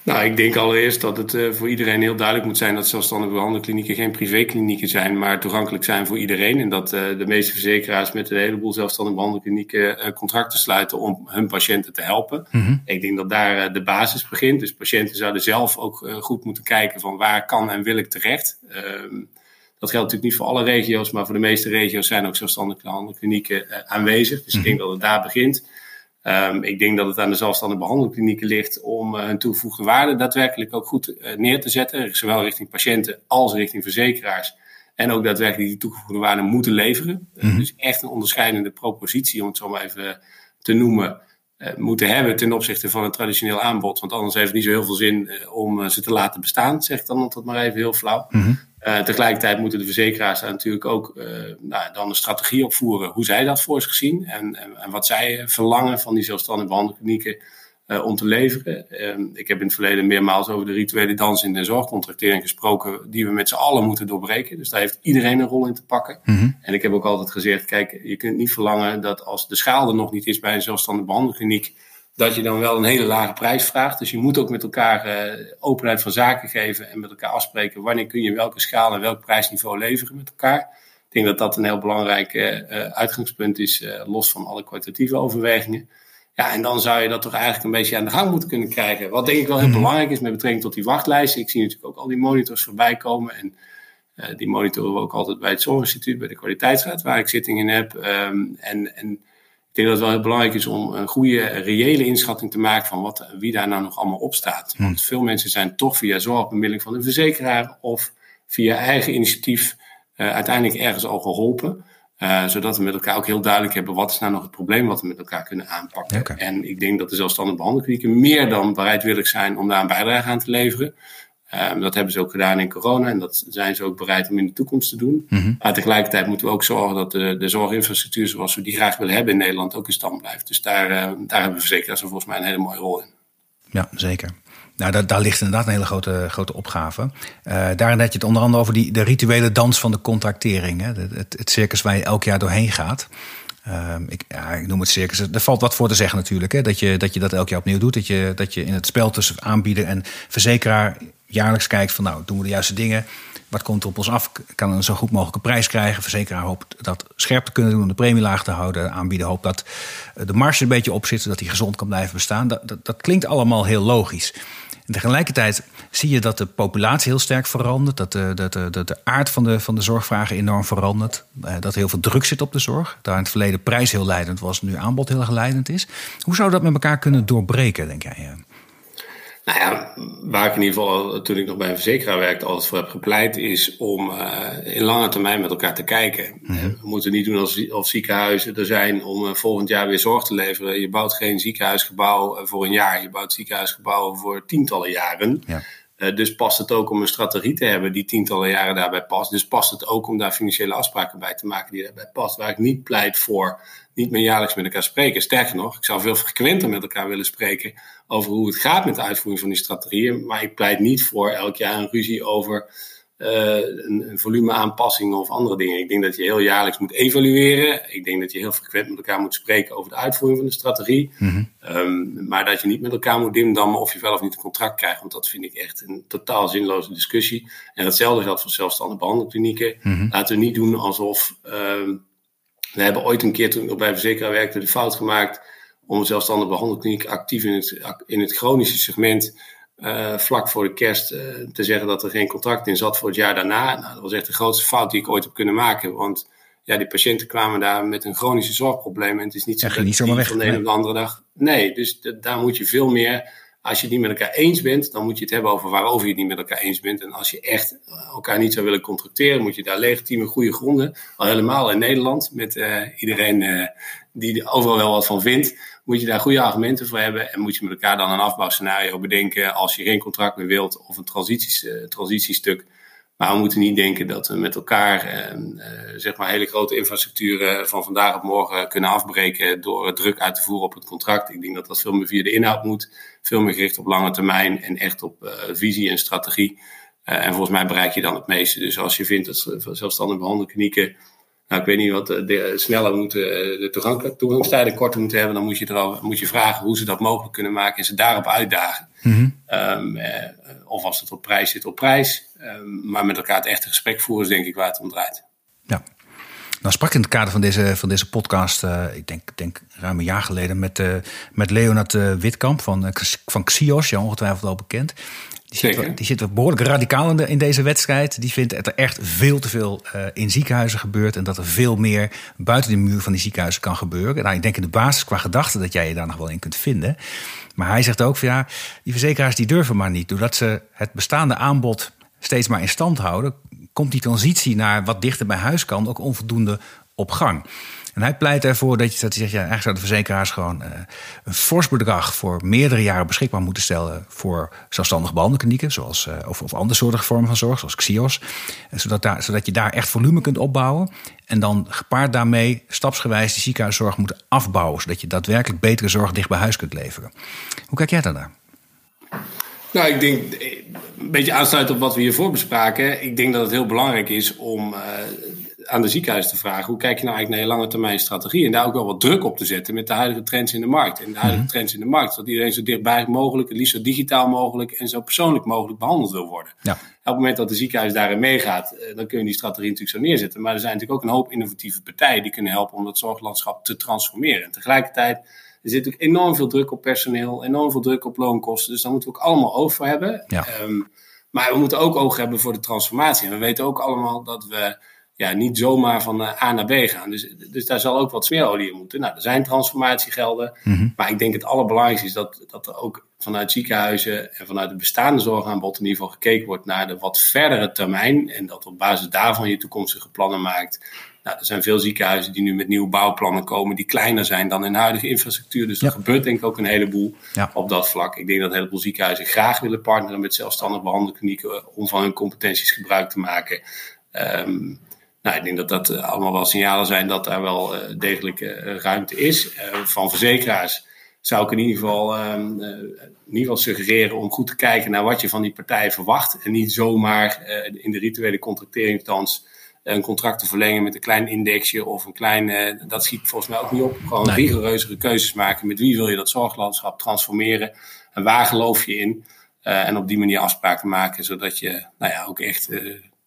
Nou, ik denk allereerst dat het uh, voor iedereen heel duidelijk moet zijn dat zelfstandige behandelklinieken geen privéklinieken zijn, maar toegankelijk zijn voor iedereen. En dat uh, de meeste verzekeraars met een heleboel zelfstandige behandelklinieken uh, contracten sluiten om hun patiënten te helpen. Mm -hmm. Ik denk dat daar de basis begint. Dus patiënten zouden zelf ook goed moeten kijken van waar kan en wil ik terecht. Ehm, dat geldt natuurlijk niet voor alle regio's, maar voor de meeste regio's zijn ook zelfstandige behandelklinieken aanwezig. Dus mm -hmm. ik denk dat het daar begint. Um, ik denk dat het aan de zelfstandige behandelklinieken ligt om uh, hun toegevoegde waarde daadwerkelijk ook goed uh, neer te zetten. Zowel richting patiënten als richting verzekeraars. En ook daadwerkelijk die toegevoegde waarde moeten leveren. Mm -hmm. dus echt een onderscheidende propositie, om het zo maar even te noemen, moeten hebben ten opzichte van een traditioneel aanbod. Want anders heeft het niet zo heel veel zin om ze te laten bestaan, zeg ik dan altijd maar even heel flauw. Mm -hmm. Uh, tegelijkertijd moeten de verzekeraars daar natuurlijk ook uh, nou, dan een strategie opvoeren hoe zij dat voor zich zien en, en, en wat zij verlangen van die zelfstandige behandelklinieken uh, om te leveren. ik heb in het verleden meermaals over de rituele dans in de zorgcontractering gesproken, die we met z'n allen moeten doorbreken. Dus daar heeft iedereen een rol in te pakken. Mm -hmm. En ik heb ook altijd gezegd, kijk, je kunt niet verlangen dat als de schaal er nog niet is bij een zelfstandige behandelkliniek, dat je dan wel een hele lage prijs vraagt. Dus je moet ook met elkaar uh, openheid van zaken geven en met elkaar afspreken wanneer kun je welke schaal en welk prijsniveau leveren met elkaar. Ik denk dat dat een heel belangrijk uh, uitgangspunt is, los van alle kwalitatieve overwegingen. Ja, en dan zou je dat toch eigenlijk een beetje aan de gang moeten kunnen krijgen. Wat denk ik wel heel belangrijk is met betrekking tot die wachtlijsten. Ik zie natuurlijk ook al die monitors voorbij komen. En die monitoren we ook altijd bij het Zorginstituut, bij de kwaliteitsraad, waar ik zitting in heb. Um, en, en ik denk dat het wel heel belangrijk is om een goede, reële inschatting te maken van wat, wie daar nou nog allemaal op staat. Hmm. Want veel mensen zijn toch via zorgbemiddeling van een verzekeraar of via eigen initiatief uh, uiteindelijk ergens al geholpen. Uh, zodat we met elkaar ook heel duidelijk hebben wat is nou nog het probleem wat we met elkaar kunnen aanpakken. Okay. En ik denk dat de zelfstandige behandelklinieken meer dan bereidwillig zijn om daar een bijdrage aan te leveren. Um, dat hebben ze ook gedaan in corona en dat zijn ze ook bereid om in de toekomst te doen. Mm -hmm. Maar tegelijkertijd moeten we ook zorgen dat de, de zorginfrastructuur zoals we die graag willen hebben in Nederland ook in stand blijft. Dus daar, uh, daar hebben verzekeraars volgens mij een hele mooie rol in. Ja, zeker. Nou, daar, daar ligt inderdaad een hele grote, grote opgave. Uh, daarin had je het onder andere over die, de rituele dans van de contractering. Hè? Het, het circus waar je elk jaar doorheen gaat. Uh, ik, ik, noem het circus. Er valt wat voor te zeggen natuurlijk. Hè? Dat, je, dat je dat elk jaar opnieuw doet. Dat je, dat je in het spel tussen aanbieden en verzekeraar jaarlijks kijkt van nou, doen we de juiste dingen. Wat komt er op ons af? Kan een zo goed mogelijke prijs krijgen. Verzekeraar hoopt dat scherp te kunnen doen, om de premie laag te houden. Aanbieden hoopt dat de marge een beetje op zit, zodat hij gezond kan blijven bestaan. Dat, dat, dat klinkt allemaal heel logisch. Tegelijkertijd zie je dat de populatie heel sterk verandert. Dat de, dat de, de, de aard van de, van de zorgvragen enorm verandert. Dat er heel veel druk zit op de zorg. Daar in het verleden prijs heel leidend was, nu aanbod heel erg leidend is. Hoe zou dat met elkaar kunnen doorbreken, denk jij? Nou ja, waar ik in ieder geval toen ik nog bij een verzekeraar werkte altijd voor heb gepleit, is om uh, in lange termijn met elkaar te kijken. Mm -hmm. We moeten niet doen als, of ziekenhuizen er zijn om uh, volgend jaar weer zorg te leveren. Je bouwt geen ziekenhuisgebouw voor een jaar, je bouwt ziekenhuisgebouwen voor tientallen jaren. Ja. Dus past het ook om een strategie te hebben die tientallen jaren daarbij past. Dus past het ook om daar financiële afspraken bij te maken die daarbij past. Waar ik niet pleit voor niet meer jaarlijks met elkaar spreken. Sterker nog, ik zou veel frequenter met elkaar willen spreken over hoe het gaat met de uitvoering van die strategieën. Maar ik pleit niet voor elk jaar een ruzie over een, een volumeaanpassing of andere dingen. Ik denk dat je heel jaarlijks moet evalueren. Ik denk dat je heel frequent met elkaar moet spreken over de uitvoering van de strategie. Mhm. um, maar dat je niet met elkaar moet dimdammen of je wel of niet een contract krijgt. Want dat vind ik echt een totaal zinloze discussie. En hetzelfde geldt voor zelfstandige behandelklinieken. Mhm. Laten we niet doen alsof... Um, we hebben ooit een keer toen ik bij verzekeraar werkte de fout gemaakt om een zelfstandige behandelkliniek actief in het, in het chronische segment uh, vlak voor de kerst uh, te zeggen dat er geen contract in zat voor het jaar daarna. Nou, dat was echt de grootste fout die ik ooit heb kunnen maken. Want ja, die patiënten kwamen daar met een chronische zorgprobleem. En het is niet zo dat niet zomaar weg, van de ene op de andere dag. Nee, dus daar moet je veel meer. Als je het niet met elkaar eens bent, dan moet je het hebben over waarover je het niet met elkaar eens bent. En als je echt elkaar niet zou willen contracteren, moet je daar legitieme goede gronden, al helemaal in Nederland, met uh, iedereen die er overal wel wat van vindt, moet je daar goede argumenten voor hebben. En moet je met elkaar dan een afbouwscenario bedenken als je geen contract meer wilt of een uh, transitiestuk. Maar we moeten niet denken dat we met elkaar uh, uh, zeg maar hele grote infrastructuren van vandaag op morgen kunnen afbreken door druk uit te voeren op het contract. Ik denk dat dat veel meer via de inhoud moet, veel meer gericht op lange termijn en echt op uh, visie en strategie. En volgens mij bereik je dan het meeste. Dus als je vindt dat zelfstandige behandelklinieken nou, ik weet niet wat de, sneller moeten, de toegang, toegangstijden korter moeten hebben, dan moet je, erover, moet je vragen hoe ze dat mogelijk kunnen maken en ze daarop uitdagen. Mm -hmm. um, eh, of als het op prijs zit, op prijs. Um, maar met elkaar het echte gesprek voeren is denk ik waar het om draait. Ja. Nou sprak in het kader van deze, van deze podcast, uh, ik denk, denk ruim een jaar geleden, met, uh, met Leonard uh, Witkamp van, van Xios, jou ongetwijfeld al bekend. Die zit, die zit behoorlijk radicaal in, de, in, deze wedstrijd. Die vindt dat er echt veel te veel uh, in ziekenhuizen gebeurt. En dat er veel meer buiten de muur van die ziekenhuizen kan gebeuren. Nou, ik denk in de basis qua gedachte dat jij je daar nog wel in kunt vinden. Maar hij zegt ook van ja, die verzekeraars die durven maar niet. Doordat ze het bestaande aanbod steeds maar in stand houden, komt die transitie naar wat dichter bij huis kan ook onvoldoende op gang. En hij pleit ervoor dat, je, dat zegt, ja, eigenlijk zouden de verzekeraars gewoon uh, een fors bedrag voor meerdere jaren beschikbaar moeten stellen voor zelfstandige behandelklinieken, zoals, uh, of, of andere soorten vormen van zorg, zoals Xios. Zodat, daar, zodat je daar echt volume kunt opbouwen. En dan gepaard daarmee stapsgewijs die ziekenhuiszorg moeten afbouwen, zodat je daadwerkelijk betere zorg dicht bij huis kunt leveren. Hoe kijk jij daarnaar? Nou, ik denk, een beetje aansluit op wat we hiervoor bespraken. Ik denk dat het heel belangrijk is om aan de ziekenhuis te vragen: hoe kijk je nou eigenlijk naar je lange termijn strategie? En daar ook wel wat druk op te zetten met de huidige trends in de markt. En de huidige mm-hmm. trends in de markt, dat iedereen zo dichtbij mogelijk, het liefst zo digitaal mogelijk en zo persoonlijk mogelijk behandeld wil worden. Ja. Op het moment dat de ziekenhuis daarin meegaat, dan kun je die strategie natuurlijk zo neerzetten. Maar er zijn natuurlijk ook een hoop innovatieve partijen die kunnen helpen om dat zorglandschap te transformeren. En tegelijkertijd. Er zit ook enorm veel druk op personeel, enorm veel druk op loonkosten. Dus daar moeten we ook allemaal oog voor hebben. Ja. Um, maar we moeten ook oog hebben voor de transformatie. En we weten ook allemaal dat we ja, niet zomaar van A naar B gaan. Dus, dus daar zal ook wat smeerolie in moeten. Nou, er zijn transformatiegelden. Mm-hmm. Maar ik denk het allerbelangrijkste is dat, dat er ook vanuit ziekenhuizen en vanuit het bestaande zorgaanbod in ieder geval gekeken wordt naar de wat verdere termijn. En dat op basis daarvan je toekomstige plannen maakt. Nou, er zijn veel ziekenhuizen die nu met nieuwe bouwplannen komen, die kleiner zijn dan in huidige infrastructuur. Dus Ja. er gebeurt denk ik ook een heleboel Ja. op dat vlak. Ik denk dat een heleboel ziekenhuizen graag willen partneren met zelfstandig behandelklinieken om van hun competenties gebruik te maken. Ehm, nou, ik denk dat dat eh, allemaal wel signalen zijn dat daar wel eh, degelijk eh, ruimte is. Van verzekeraars zou ik in ieder geval, ehm, eh, in ieder geval suggereren om goed te kijken naar wat je van die partijen verwacht. En niet zomaar in de rituele contracteringstans een contract te verlengen met een klein indexje of een klein. dat schiet volgens mij ook niet op. Gewoon Nee. rigoureuzere keuzes maken. Met wie wil je dat zorglandschap transformeren? En waar geloof je in? En op die manier afspraken maken, zodat je nou ja, ook echt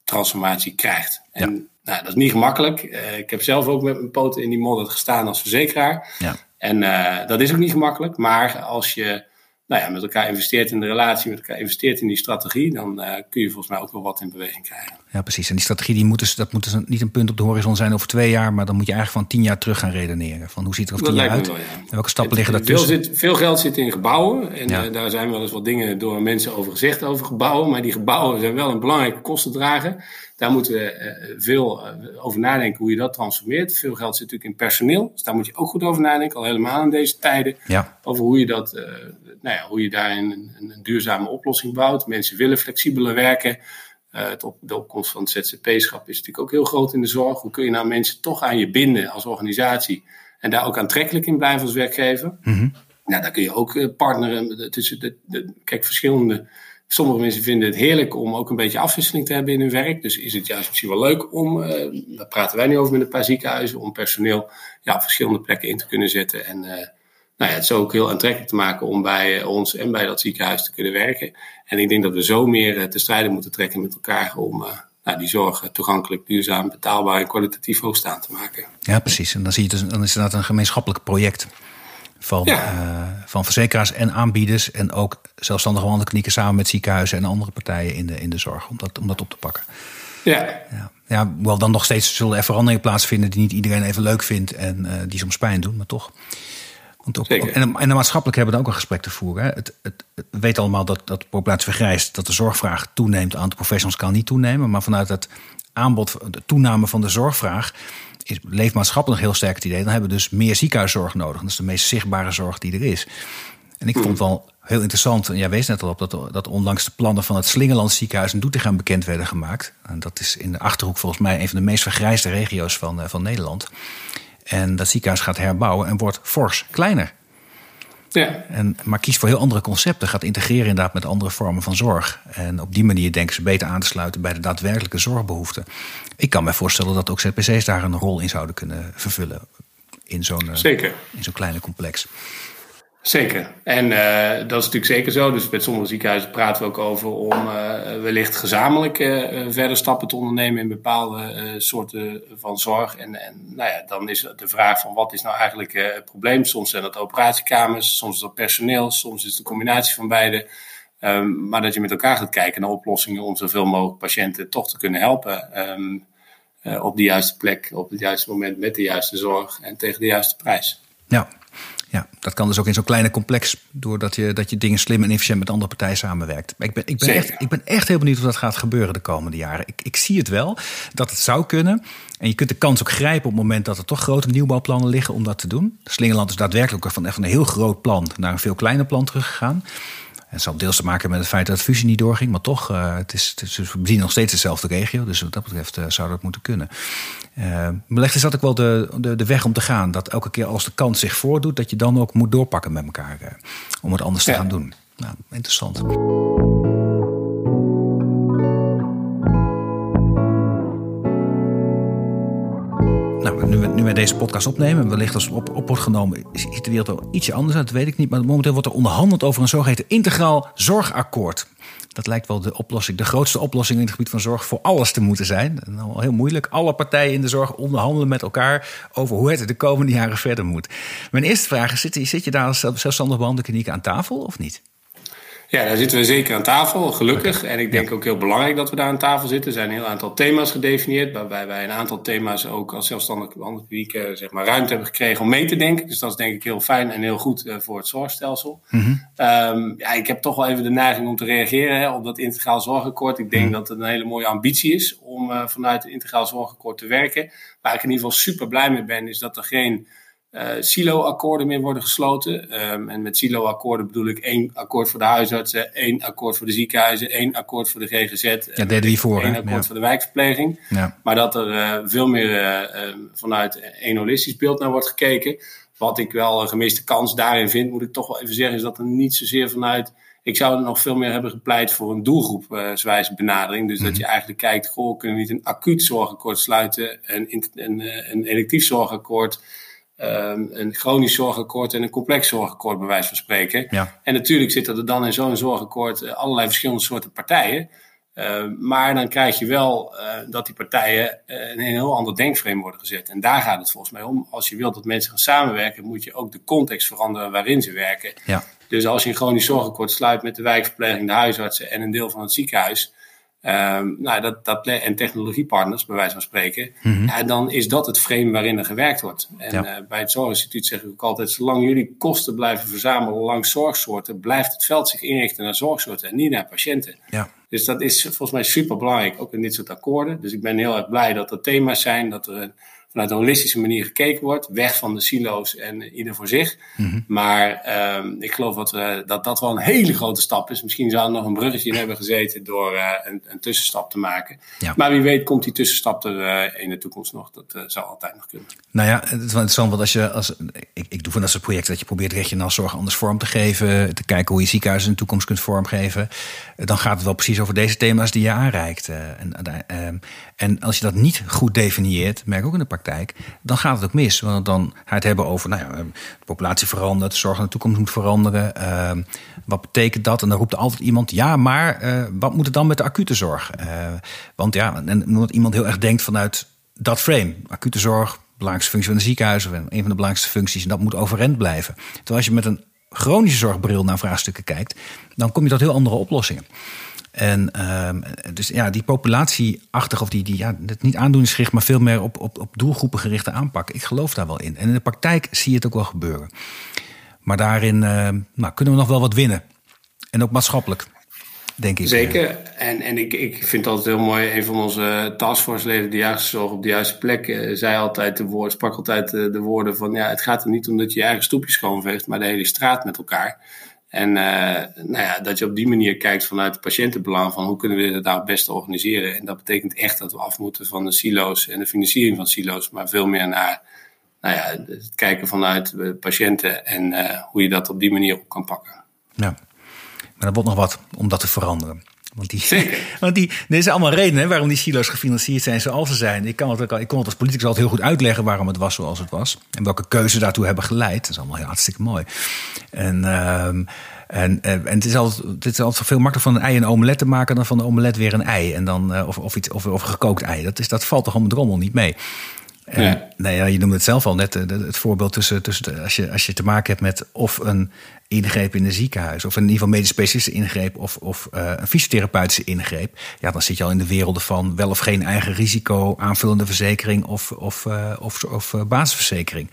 transformatie krijgt. En nou, dat is niet gemakkelijk. Eh, ik heb zelf ook met mijn poten in die modder gestaan als verzekeraar. Ja. En eh, dat is ook niet gemakkelijk. Maar als je nou ja, met elkaar investeert in de relatie, met elkaar investeert in die strategie, dan eh, kun je volgens mij ook wel wat in beweging krijgen. Ja, precies. En die strategie die moet dus, dat moet dus niet een punt op de horizon zijn over twee jaar, maar dan moet je eigenlijk van tien jaar terug gaan redeneren. Van hoe ziet er over tien jaar uit? wel, ja. En welke stappen liggen veel, daartussen? zit, veel geld zit in gebouwen. En Ja. eh, daar zijn wel eens wat dingen door mensen over gezegd over gebouwen. Maar die gebouwen zijn wel een belangrijke kostendrager. Daar moeten we veel over nadenken hoe je dat transformeert. Veel geld zit natuurlijk in personeel. Dus daar moet je ook goed over nadenken, al helemaal in deze tijden. Ja. Over hoe je, dat, nou ja, hoe je daarin een, een, duurzame oplossing bouwt. Mensen willen flexibeler werken. het op, de opkomst van het ZZP-schap is natuurlijk ook heel groot in de zorg. Hoe kun je nou mensen toch aan je binden als organisatie en daar ook aantrekkelijk in blijven als werkgever? Mm Nou, daar kun je ook partneren tussen de, de, kijk, verschillende Sommige mensen vinden het heerlijk om ook een beetje afwisseling te hebben in hun werk. Dus is het juist misschien wel leuk om, uh, daar praten wij nu over met een paar ziekenhuizen, om personeel ja, op verschillende plekken in te kunnen zetten. En uh, nou ja, het zo ook heel aantrekkelijk te maken om bij ons en bij dat ziekenhuis te kunnen werken. En ik denk dat we zo meer uh, te strijden moeten trekken met elkaar om nou, die zorg toegankelijk, duurzaam, betaalbaar en kwalitatief hoogstaand te maken. Ja, precies. En dan, zie je dus, dan is het een gemeenschappelijk project van, ja. van verzekeraars en aanbieders. En ook zelfstandige wandelklinieken samen met ziekenhuizen en andere partijen in de, in de zorg om dat, om dat op te pakken. Ja. ja. Ja, wel dan nog steeds zullen er veranderingen plaatsvinden die niet iedereen even leuk vindt en uh, die soms pijn doen, maar toch. Want ook, Zeker. en, en de maatschappelijk hebben we ook een gesprek te voeren. Hè. Het, het, het, we weten allemaal dat, dat de populatie vergrijst, dat de zorgvraag toeneemt, het aantal professionals kan niet toenemen. Maar vanuit het aanbod, de toename van de zorgvraag, is, leeft maatschappelijk heel sterk het idee. Dan hebben we dus meer ziekenhuiszorg nodig. Dat is de meest zichtbare zorg die er is. En ik vond het wel heel interessant, en jij wees net al op, dat, dat onlangs de plannen van het Slingerland ziekenhuis in Doetinchem bekend werden gemaakt. En dat is in de achterhoek volgens mij een van de meest vergrijsde regio's van, van Nederland. En dat ziekenhuis gaat herbouwen en wordt fors kleiner. Ja. En, maar kiest voor heel andere concepten. Gaat integreren inderdaad met andere vormen van zorg. En op die manier denken ze beter aan te sluiten bij de daadwerkelijke zorgbehoeften. Ik kan me voorstellen dat ook ZPC's daar een rol in zouden kunnen vervullen. In zo'n Zeker. in zo'n kleine complex. Zeker. En uh, dat is natuurlijk zeker zo. Dus met sommige ziekenhuizen praten we ook over om uh, wellicht gezamenlijk uh, verder stappen te ondernemen in bepaalde soorten van zorg. En, en nou ja, dan is de vraag van wat is nou eigenlijk het probleem? Soms zijn dat operatiekamers, soms is dat personeel, soms is het de combinatie van beide. Um, maar dat je met elkaar gaat kijken naar oplossingen om zoveel mogelijk patiënten toch te kunnen helpen. Um, op de juiste plek, op het juiste moment, met de juiste zorg en tegen de juiste prijs. Ja, ja, dat kan dus ook in zo'n kleine complex, doordat je, dat je dingen slim en efficiënt met andere partijen samenwerkt. Ik ben, ik, ben echt, ik ben echt heel benieuwd of dat gaat gebeuren de komende jaren. Ik, ik zie het wel, dat het zou kunnen. En je kunt de kans ook grijpen op het moment dat er toch grote nieuwbouwplannen liggen om dat te doen. Slingerland is daadwerkelijk van, van een heel groot plan naar een veel kleiner plan teruggegaan. Het zal deels te maken met het feit dat de fusie niet doorging. Maar toch, uh, het is, het is, we bedienen nog steeds dezelfde regio. Dus wat dat betreft uh, zou dat moeten kunnen. Uh, wellicht is dat ook wel de, de, de, weg om te gaan. Dat elke keer als de kans zich voordoet, dat je dan ook moet doorpakken met elkaar. om het anders te gaan doen. Nou, interessant. Nu wij deze podcast opnemen, wellicht als het op, op wordt genomen, ziet de wereld wel ietsje anders uit, dat weet ik niet. Maar momenteel wordt er onderhandeld over een zogeheten integraal zorgakkoord. Dat lijkt wel de oplossing, de grootste oplossing in het gebied van zorg voor alles te moeten zijn. Wel heel moeilijk. Alle partijen in de zorg onderhandelen met elkaar over hoe het de komende jaren verder moet. Mijn eerste vraag is: zit, zit je daar als zelfstandig behandelkliniek aan tafel of niet? Ja, daar zitten we zeker aan tafel, gelukkig. En ik denk ook heel belangrijk dat we daar aan tafel zitten. Er zijn een heel aantal thema's gedefinieerd, waarbij wij een aantal thema's ook als zelfstandig behandelkliniek eh, zeg maar, ruimte hebben gekregen om mee te denken. Dus dat is denk ik heel fijn en heel goed eh, voor het zorgstelsel. Ehm, ja, ik heb toch wel even de neiging om te reageren hè, op dat integraal zorgakkoord. Ik denk dat het een hele mooie ambitie is om eh, vanuit het integraal zorgakkoord te werken. Waar ik in ieder geval super blij mee ben, is dat er geen silo-akkoorden meer worden gesloten. Ehm, en met silo-akkoorden bedoel ik één akkoord voor de huisartsen, één akkoord voor de ziekenhuizen, één akkoord voor de GGZ. Ja, deden we hiervoor. één akkoord Ja. voor de wijkverpleging. Ja. Maar dat er eh, veel meer eh, eh, vanuit een holistisch beeld naar wordt gekeken. Wat ik wel een gemiste kans daarin vind, moet ik toch wel even zeggen, is dat er niet zozeer vanuit. Ik zou er nog veel meer hebben gepleit voor een doelgroepswijze benadering. Dus dat je eigenlijk kijkt, goh, kunnen we niet een acuut zorgakkoord sluiten, een, een, eh, een electief zorgakkoord, ehm, een chronisch zorgakkoord en een complex zorgakkoord, bij wijze van spreken. Ja. En natuurlijk zitten er dan in zo'n zorgakkoord eh, allerlei verschillende soorten partijen. Uh, maar dan krijg je wel uh, dat die partijen uh, in een heel ander denkframe worden gezet. En daar gaat het volgens mij om. Als je wilt dat mensen gaan samenwerken, moet je ook de context veranderen waarin ze werken. Ja. Dus als je een chronisch zorgakkoord sluit met de wijkverpleging, de huisartsen en een deel van het ziekenhuis. Ehm, nou, dat, dat, en technologiepartners, bij wijze van spreken. Mm ja, dan is dat het frame waarin er gewerkt wordt. En uh, bij het Zorginstituut zeg ik ook altijd: zolang jullie kosten blijven verzamelen langs zorgsoorten, blijft het veld zich inrichten naar zorgsoorten en niet naar patiënten. Ja. Dus dat is volgens mij super belangrijk, ook in dit soort akkoorden. Dus ik ben heel erg blij dat er thema's zijn, dat er een vanuit een holistische manier gekeken wordt. Weg van de silo's en ieder voor zich. Mhm. Maar um, ik geloof dat, we, dat dat wel een hele grote stap is. Misschien zou er nog een bruggetje in hebben gezeten door uh, een, een, tussenstap te maken. Ja. Maar wie weet komt die tussenstap er uh, in de toekomst nog. Dat uh, zou altijd nog kunnen. Nou ja, het is wel interessant. Want als je, als, ik, ik doe van dat soort projecten dat je probeert regionaal zorg anders vorm te geven. Te kijken hoe je ziekenhuizen in de toekomst kunt vormgeven. Dan gaat het wel precies over deze thema's die je aanreikt. En, en als je dat niet goed definieert, merk ik ook in de praktijk, dan gaat het ook mis. Want dan ga je het hebben over, nou ja, de populatie verandert, de zorg in de toekomst moet veranderen. Uh, wat betekent dat? En dan roept er altijd iemand, ja, maar uh, wat moet het dan met de acute zorg? Want ja, en omdat iemand heel erg denkt vanuit dat frame, acute zorg, belangrijkste functie van een ziekenhuis, of een van de belangrijkste functies, en dat moet overeind blijven. Terwijl als je met een chronische zorgbril naar vraagstukken kijkt, dan kom je tot heel andere oplossingen. En uh, dus ja, die populatieachtig of die, die ja, het niet aandoeningsgericht, maar veel meer op, op, op doelgroepen gerichte aanpak. Ik geloof daar wel in. En in de praktijk zie je het ook wel gebeuren. Maar daarin uh, nou, kunnen we nog wel wat winnen. En ook maatschappelijk. Denk ik. Zeker. En, en ik, ik vind het altijd heel mooi. Een van onze taskforce-leden, de juiste zorg op de juiste plek, uh, zei altijd de woord, sprak altijd uh, de woorden van: ja, het gaat er niet om dat je je eigen stoepje schoonveegt, maar de hele straat met elkaar. En uh, nou ja, dat je op die manier kijkt vanuit het patiëntenbelang van hoe kunnen we dit nou het beste organiseren. En dat betekent echt dat we af moeten van de silo's en de financiering van silo's, maar veel meer naar nou ja, het kijken vanuit de patiënten en uh, hoe je dat op die manier op kan pakken. Ja, maar er wordt nog wat om dat te veranderen. Want, die, Zeker. want die, er zijn allemaal redenen waarom die silo's gefinancierd zijn zoals ze zijn. Ik, kan het ook, ik kon het als politicus altijd heel goed uitleggen waarom het was zoals het was. En welke keuzes daartoe hebben geleid. Dat is allemaal heel hartstikke mooi. En, uh, en, en het is altijd, het is altijd veel makkelijker van een ei een omelet te maken dan van een omelet weer een ei. En dan, uh, of, of, iets, of, of gekookt ei. Dat, is, dat valt toch om het rommel niet mee. Ja. Nee, ja, je noemde het zelf al net, het voorbeeld tussen, tussen als, je, als je te maken hebt met of een ingreep in een ziekenhuis, of in ieder geval medisch specialistische ingreep, of, of uh, een fysiotherapeutische ingreep, ja, dan zit je al in de werelden van wel of geen eigen risico, aanvullende verzekering of, of, of, of basisverzekering.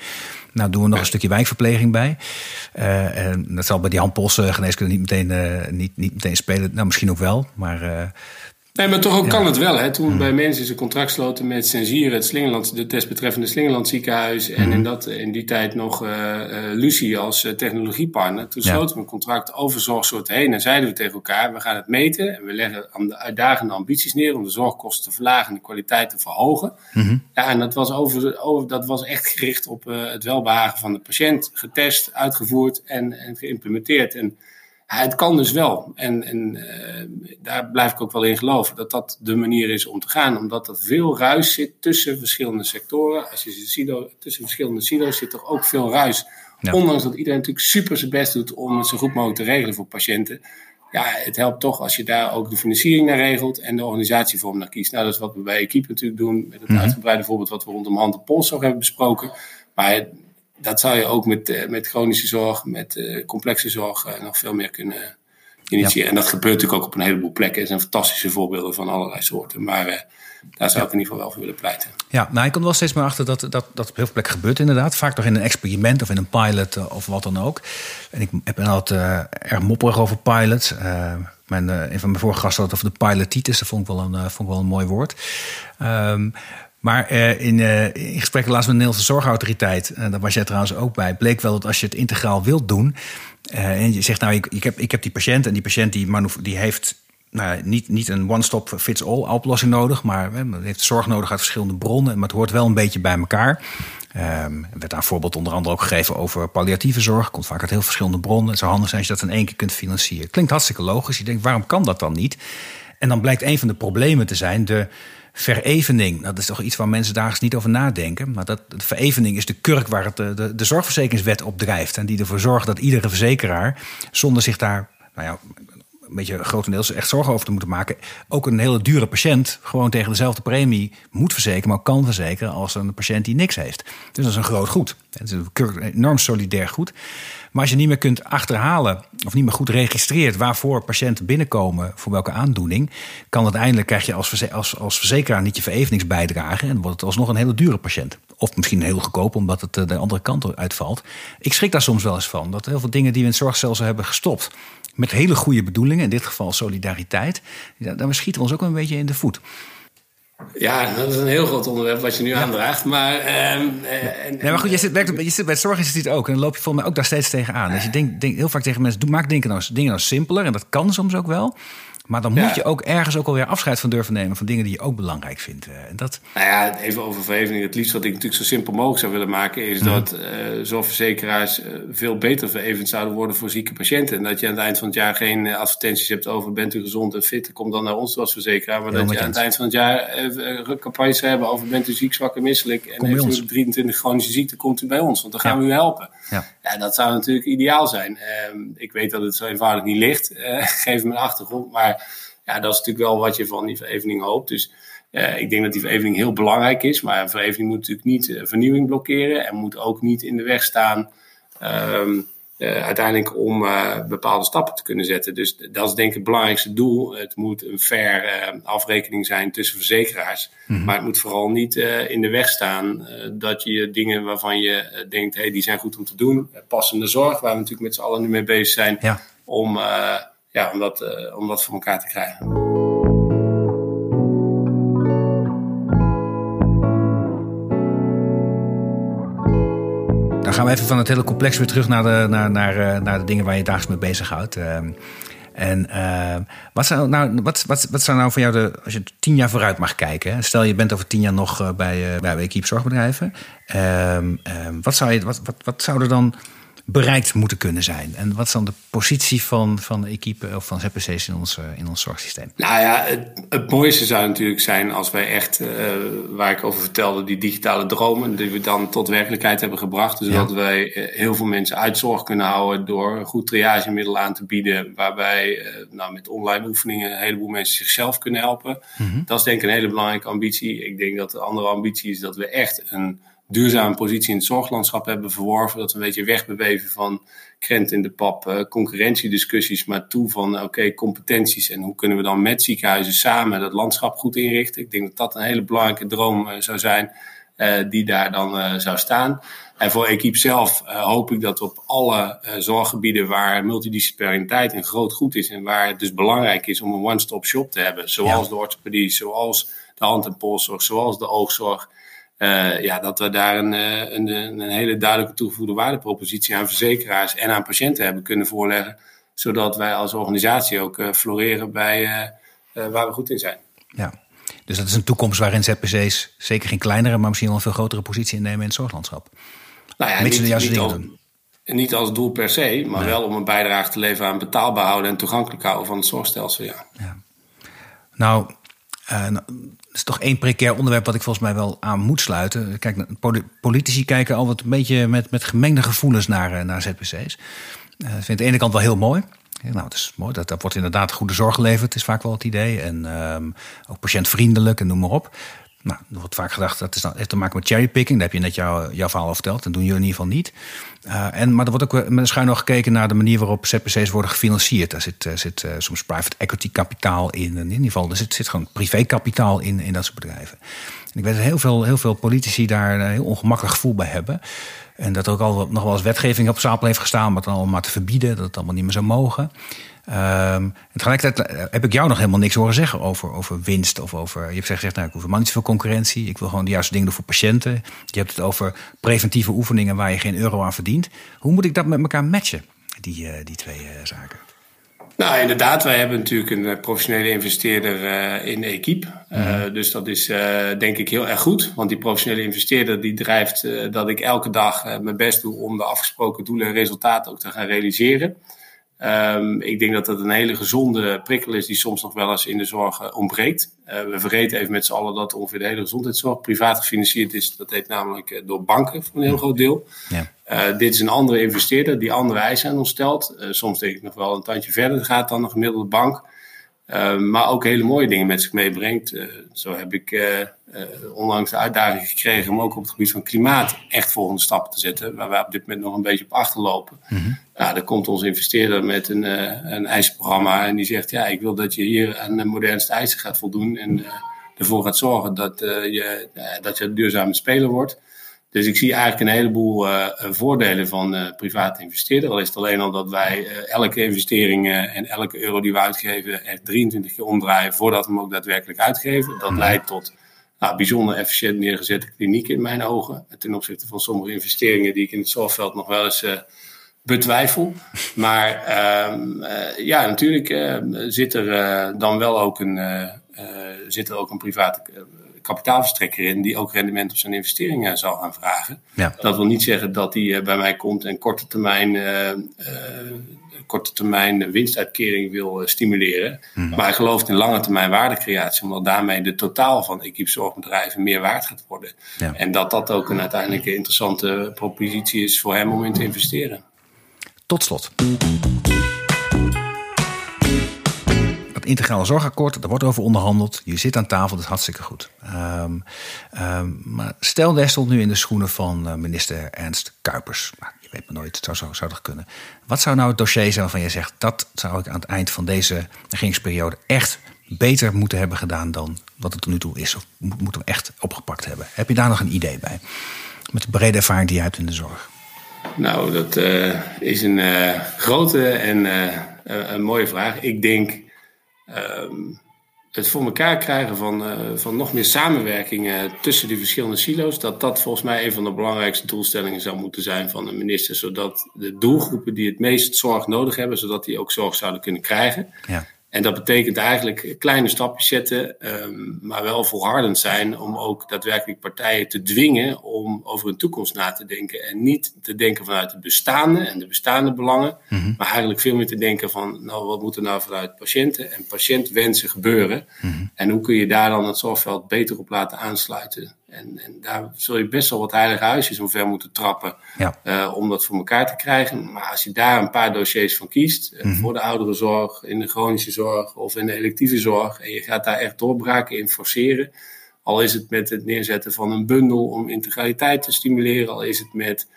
Nou, doen we nog een stukje wijkverpleging bij. En dat zal bij die handpolsen geneeskunde niet meteen, niet, niet meteen spelen. Nou, misschien ook wel, maar Nee, maar toch ook kan het wel. Hè? Toen bij mensen een contract sloten met Sensier, het Slingerland, de desbetreffende Slingerland ziekenhuis. En hmm. in, dat, in die tijd nog uh, uh, Lucie als uh, technologiepartner. Toen sloten we een contract over zorgsoorten heen. En zeiden we tegen elkaar, we gaan het meten. En we leggen de uitdagende ambities neer om de zorgkosten te verlagen en de kwaliteit te verhogen. Hmm. Ja, en dat was, over, over, dat was echt gericht op het welbehagen van de patiënt. Getest, uitgevoerd en, en geïmplementeerd. En het kan dus wel. En, en uh, daar blijf ik ook wel in geloven. Dat dat de manier is om te gaan. Omdat er veel ruis zit tussen verschillende sectoren. Als je silo, tussen verschillende silo's zit er ook veel ruis. Ondanks dat iedereen natuurlijk super zijn best doet om het zo goed mogelijk te regelen voor patiënten. Ja, het helpt toch als je daar ook de financiering naar regelt en de organisatievorm naar kiest. Nou, dat is wat we bij Equipe natuurlijk doen. Met het mm -hmm. uitgebreide voorbeeld wat we rondom hand- en polszorg hebben besproken. Maar dat zou je ook met, uh, met chronische zorg, met uh, complexe zorg uh, nog veel meer kunnen initiëren. Ja. En dat gebeurt natuurlijk ook op een heleboel plekken. Er zijn fantastische voorbeelden van allerlei soorten. Maar daar zou ik in ieder geval wel voor willen pleiten. Ja, nou, ik kom wel steeds meer achter dat dat, dat op heel veel plekken gebeurt inderdaad. Vaak nog in een experiment of in een pilot of wat dan ook. En ik heb altijd erg mopperig over pilots. mijn, een van mijn vorige gasten had het over de pilotitis. Dat vond ik wel een, vond ik wel een mooi woord. Um, maar uh, in, uh, gesprekken laatst met de Nederlandse Zorgautoriteit, uh, daar was jij trouwens ook bij, bleek wel dat als je het integraal wilt doen. en je zegt, nou, ik, ik, heb, ik heb die patiënt en die patiënt die, die heeft nou, niet, niet een one-stop-fits-all oplossing nodig, maar heeft zorg nodig uit verschillende bronnen. Maar het hoort wel een beetje bij elkaar. Um, er werd daar voorbeeld onder andere ook gegeven over palliatieve zorg. Komt vaak uit heel verschillende bronnen. Het zou handig zijn als je dat in één keer kunt financieren. Klinkt hartstikke logisch. Je denkt, waarom kan dat dan niet? En dan blijkt een van de problemen te zijn de verevening. Dat is toch iets waar mensen dagelijks niet over nadenken. Maar dat, verevening is de kurk waar het de, de, de zorgverzekeringswet op drijft. En die ervoor zorgt dat iedere verzekeraar, zonder zich daar nou ja, een beetje grotendeels echt zorgen over te moeten maken. Ook een hele dure patiënt gewoon tegen dezelfde premie moet verzekeren, maar kan verzekeren als een patiënt die niks heeft. Dus dat is een groot goed. Het is een enorm solidair goed. Maar als je niet meer kunt achterhalen of niet meer goed registreert waarvoor patiënten binnenkomen, voor welke aandoening, kan uiteindelijk krijg je als, als, als verzekeraar niet je vereveningsbijdrage en wordt het alsnog een hele dure patiënt. Of misschien heel goedkoop, omdat het de andere kant uitvalt. Ik schrik daar soms wel eens van. Dat heel veel dingen die we in het zorgstelsel hebben gestopt. Met hele goede bedoelingen, in dit geval solidariteit. Daar schieten we ons ook een beetje in de voet. Ja, dat is een heel groot onderwerp wat je nu aandraagt. Maar, uh, en, nee, maar goed, je zit, je zit bij het zorginstituut ook. En dan loop je volgens mij ook daar steeds tegenaan. Dus je denkt denk heel vaak tegen mensen, doe, maak denken nou, dingen nou simpeler. En dat kan soms ook wel. Maar dan moet je ook ergens ook alweer afscheid van durven nemen van dingen die je ook belangrijk vindt. Eh, en dat... Nou ja, even over verheving. Het liefst wat ik natuurlijk zo simpel mogelijk zou willen maken, is mhm. dat uh, zorgverzekeraars uh, veel beter verevend zouden worden voor zieke patiënten. En dat je aan het eind van het jaar geen advertenties hebt over bent u gezond en fit, kom dan naar ons als verzekeraar. Maar dat je aan het eind van het jaar uh, campagnes hebben over bent u ziek, zwak en misselijk. En heeft u 23 chronische ziekte, komt u bij ons, want dan gaan we u helpen. Ja. ja. dat zou natuurlijk ideaal zijn. Ehm, ik weet dat het zo eenvoudig niet ligt, geef me een achtergrond, maar ja, dat is natuurlijk wel wat je van die verevening hoopt. Dus uh, ik denk dat die verevening heel belangrijk is. Maar een verevening moet natuurlijk niet uh, vernieuwing blokkeren. En moet ook niet in de weg staan um, uh, uiteindelijk om bepaalde stappen te kunnen zetten. Dus dat is denk ik het belangrijkste doel. Het moet een fair afrekening zijn tussen verzekeraars. Mhm. Maar het moet vooral niet in de weg staan dat je dingen waarvan je denkt, hey, die zijn goed om te doen. passende zorg, waar we natuurlijk met z'n allen nu mee bezig zijn. Ja. Om ja, om, dat, uh, om dat voor elkaar te krijgen. Dan gaan we even van het hele complex weer terug naar de, naar, naar, eh, naar de dingen waar je dagelijks mee bezighoudt. Uh, en uh, wat, zou nou, wat, wat, wat zou nou voor jou, de, als je tien jaar vooruit mag kijken, stel je bent over tien jaar nog bij, uh, bij Equipe Zorgbedrijven, ehm, ehm, wat, zou je, wat, wat, wat zou er dan bereikt moeten kunnen zijn? En wat is dan de positie van, van equipe of van ZPC's in ons, in ons zorgsysteem? Nou ja, het, het mooiste zou natuurlijk zijn als wij echt, uh, waar ik over vertelde, die digitale dromen, die we dan tot werkelijkheid hebben gebracht. Dus dat wij eh, heel veel mensen uit zorg kunnen houden door een goed triagemiddel aan te bieden, waarbij uh, nou, met online oefeningen een heleboel mensen zichzelf kunnen helpen. Mhm. Dat is denk ik een hele belangrijke ambitie. Ik denk dat de andere ambitie is dat we echt een duurzame positie in het zorglandschap hebben verworven. Dat we een beetje wegbeweven van krent in de pap, uh, concurrentiediscussies, maar toe van oké, competenties en hoe kunnen we dan met ziekenhuizen samen dat landschap goed inrichten. Ik denk dat dat een hele belangrijke droom uh, zou zijn uh, die daar dan zou staan. En voor Equipe zelf hoop ik dat op alle zorggebieden waar multidisciplinariteit een groot goed is en waar het dus belangrijk is om een one-stop shop te hebben, zoals de orthopedie, zoals de hand- en polszorg, zoals de oogzorg uh, ja, dat we daar een, eh, een, een, hele duidelijke toegevoegde waardepropositie aan verzekeraars en aan patiënten hebben kunnen voorleggen. Zodat wij als organisatie ook uh, floreren bij uh, waar we goed in zijn. Ja, dus dat is een toekomst waarin ZPC's zeker geen kleinere, maar misschien wel een veel grotere positie innemen in het zorglandschap. Nou ja, niet, niet, als, niet als doel per se, maar wel om een bijdrage te leveren aan betaalbaar houden en toegankelijk houden van het zorgstelsel. Ja. ja. Nou, uh, dat is toch één precair onderwerp wat ik volgens mij wel aan moet sluiten. Kijk, politici kijken altijd een beetje met, met gemengde gevoelens naar, eh, naar ZPC's. Uh, eh, ik vind de ene kant wel heel mooi. nou, het is mooi. Dat, dat wordt inderdaad goede zorg geleverd, is vaak wel het idee. En um, ook patiëntvriendelijk en noem maar op. Nou, er wordt vaak gedacht dat is heeft te maken met cherrypicking. Daar heb je net jouw, jouw verhaal al verteld. Dat doen jullie in ieder geval niet. Uh, en, maar er wordt ook met een schuin nog gekeken naar de manier waarop ZPC's worden gefinancierd. Daar zit, uh, zit uh, soms private equity kapitaal in. In ieder geval, er zit, zit gewoon privékapitaal in, in dat soort bedrijven. En ik weet dat heel veel, heel veel politici daar een heel ongemakkelijk gevoel bij hebben. En dat er ook al nog wel eens wetgeving op stapel heeft gestaan om het allemaal maar te verbieden. Dat het allemaal niet meer zou mogen. Um, tegelijkertijd eh, heb ik jou nog helemaal niks horen zeggen over, over winst. Of over, je hebt gezegd, nou, ik hoef helemaal niet zoveel concurrentie. Ik wil gewoon de juiste dingen doen voor patiënten. Je hebt het over preventieve oefeningen waar je geen euro aan verdient. Hoe moet ik dat met elkaar matchen, die, uh, die twee uh, zaken? Nou, inderdaad, wij hebben natuurlijk een professionele investeerder uh, in Equipe. Uh, Dus dat is denk ik heel erg goed. Want die professionele investeerder die drijft dat ik elke dag mijn best doe om de afgesproken doelen en resultaten ook te gaan realiseren. Um, ik denk dat dat een hele gezonde prikkel is die soms nog wel eens in de zorg uh, ontbreekt. Uh, we vergeten even met z'n allen dat ongeveer de hele gezondheidszorg privaat gefinancierd is. Dat heet namelijk uh, door banken voor een heel groot deel. Ja. dit is een andere investeerder die andere eisen aan ons stelt. soms denk ik nog wel een tandje verder gaat dan een gemiddelde bank. maar ook hele mooie dingen met zich meebrengt. zo heb ik onlangs de uitdaging gekregen om ook op het gebied van klimaat echt volgende stappen te zetten. Waar wij op dit moment nog een beetje op achterlopen. Mm ja, dan komt onze investeerder met een, een eisenprogramma en die zegt: Ja, ik wil dat je hier aan de modernste eisen gaat voldoen. En ervoor gaat zorgen dat, je, dat je een duurzame speler wordt. Dus ik zie eigenlijk een heleboel uh, voordelen van uh, private investeerder. Al is het alleen al dat wij uh, elke investering en elke euro die we uitgeven echt 23 keer omdraaien voordat we hem ook daadwerkelijk uitgeven. Dat mhm. leidt tot nou, bijzonder efficiënt neergezette klinieken in mijn ogen. Ten opzichte van sommige investeringen die ik in het zorgveld nog wel eens betwijfel. Maar ehm, ja, natuurlijk zit er dan wel ook een, zit er ook een private kapitaalverstrekker in die ook rendement op zijn investeringen zal gaan vragen. Ja. Dat wil niet zeggen dat hij eh, bij mij komt en korte termijn, uh, korte termijn winstuitkering wil stimuleren. Mhm. Maar hij gelooft in lange termijn waardecreatie, omdat daarmee de totaal van equipzorgbedrijven meer waard gaat worden. Ja. En dat dat ook een uiteindelijk interessante propositie is voor hem om in te investeren. Tot slot integrale zorgakkoord, daar wordt over onderhandeld. Je zit aan tafel, dat is hartstikke goed. Ehm, ehm, maar stel, stond nu in de schoenen van uh, minister Ernst Kuipers. Nou, je weet maar nooit, het zou, zou, kunnen. Wat zou nou het dossier zijn waarvan je zegt... dat zou ik aan het eind van deze regeringsperiode echt beter moeten hebben gedaan... dan wat het tot nu toe is? Of moeten we echt opgepakt hebben? Heb je daar nog een idee bij? Met de brede ervaring die je hebt in de zorg. Nou, dat uh, is een uh, grote en een mooie vraag. Ik denk Ehm, het voor elkaar krijgen van, uh, van nog meer samenwerking tussen die verschillende silo's, dat dat volgens mij een van de belangrijkste doelstellingen zou moeten zijn van de minister, zodat de doelgroepen die het meest zorg nodig hebben, zodat die ook zorg zouden kunnen krijgen. Ja. En dat betekent eigenlijk kleine stapjes zetten, um, maar wel volhardend zijn om ook daadwerkelijk partijen te dwingen om over hun toekomst na te denken. En niet te denken vanuit het bestaande en de bestaande belangen, mm maar eigenlijk veel meer te denken van, nou, wat moet er nou vanuit patiënten en patiëntwensen gebeuren? Mm En hoe kun je daar dan het zorgveld beter op laten aansluiten? En, en, daar zul je best wel wat heilige huisjes omver moeten trappen ja. uh, om dat voor elkaar te krijgen. Maar als je daar een paar dossiers van kiest, uh, voor de ouderenzorg, in de chronische zorg of in de electieve zorg, en je gaat daar echt doorbraken in forceren, al is het met het neerzetten van een bundel om integraliteit te stimuleren, al is het met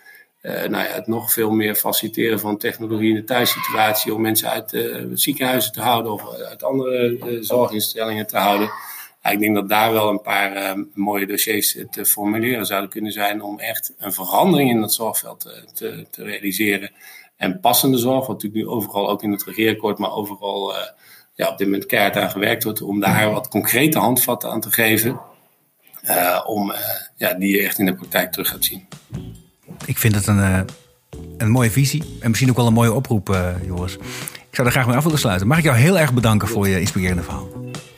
uh, nou ja, het nog veel meer faciliteren van technologie in de thuissituatie om mensen uit ziekenhuizen te houden of uit andere zorginstellingen te houden ik denk dat daar wel een paar uh, mooie dossiers te formuleren zouden kunnen zijn om echt een verandering in het zorgveld te, te, realiseren. En passende zorg, wat natuurlijk nu overal ook in het regeerakkoord, maar overal uh, ja, op dit moment keihard aan gewerkt wordt, om daar wat concrete handvatten aan te geven. Uh, om ja, die je echt in de praktijk terug gaat zien. Ik vind het een, een mooie visie en misschien ook wel een mooie oproep, Joris. Ik zou er graag mee af willen sluiten. Mag ik jou heel erg bedanken voor je inspirerende verhaal.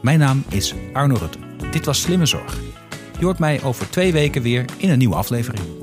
Mijn naam is Arno Rutte. Dit was Slimme Zorg. Je hoort mij over twee weken weer in een nieuwe aflevering.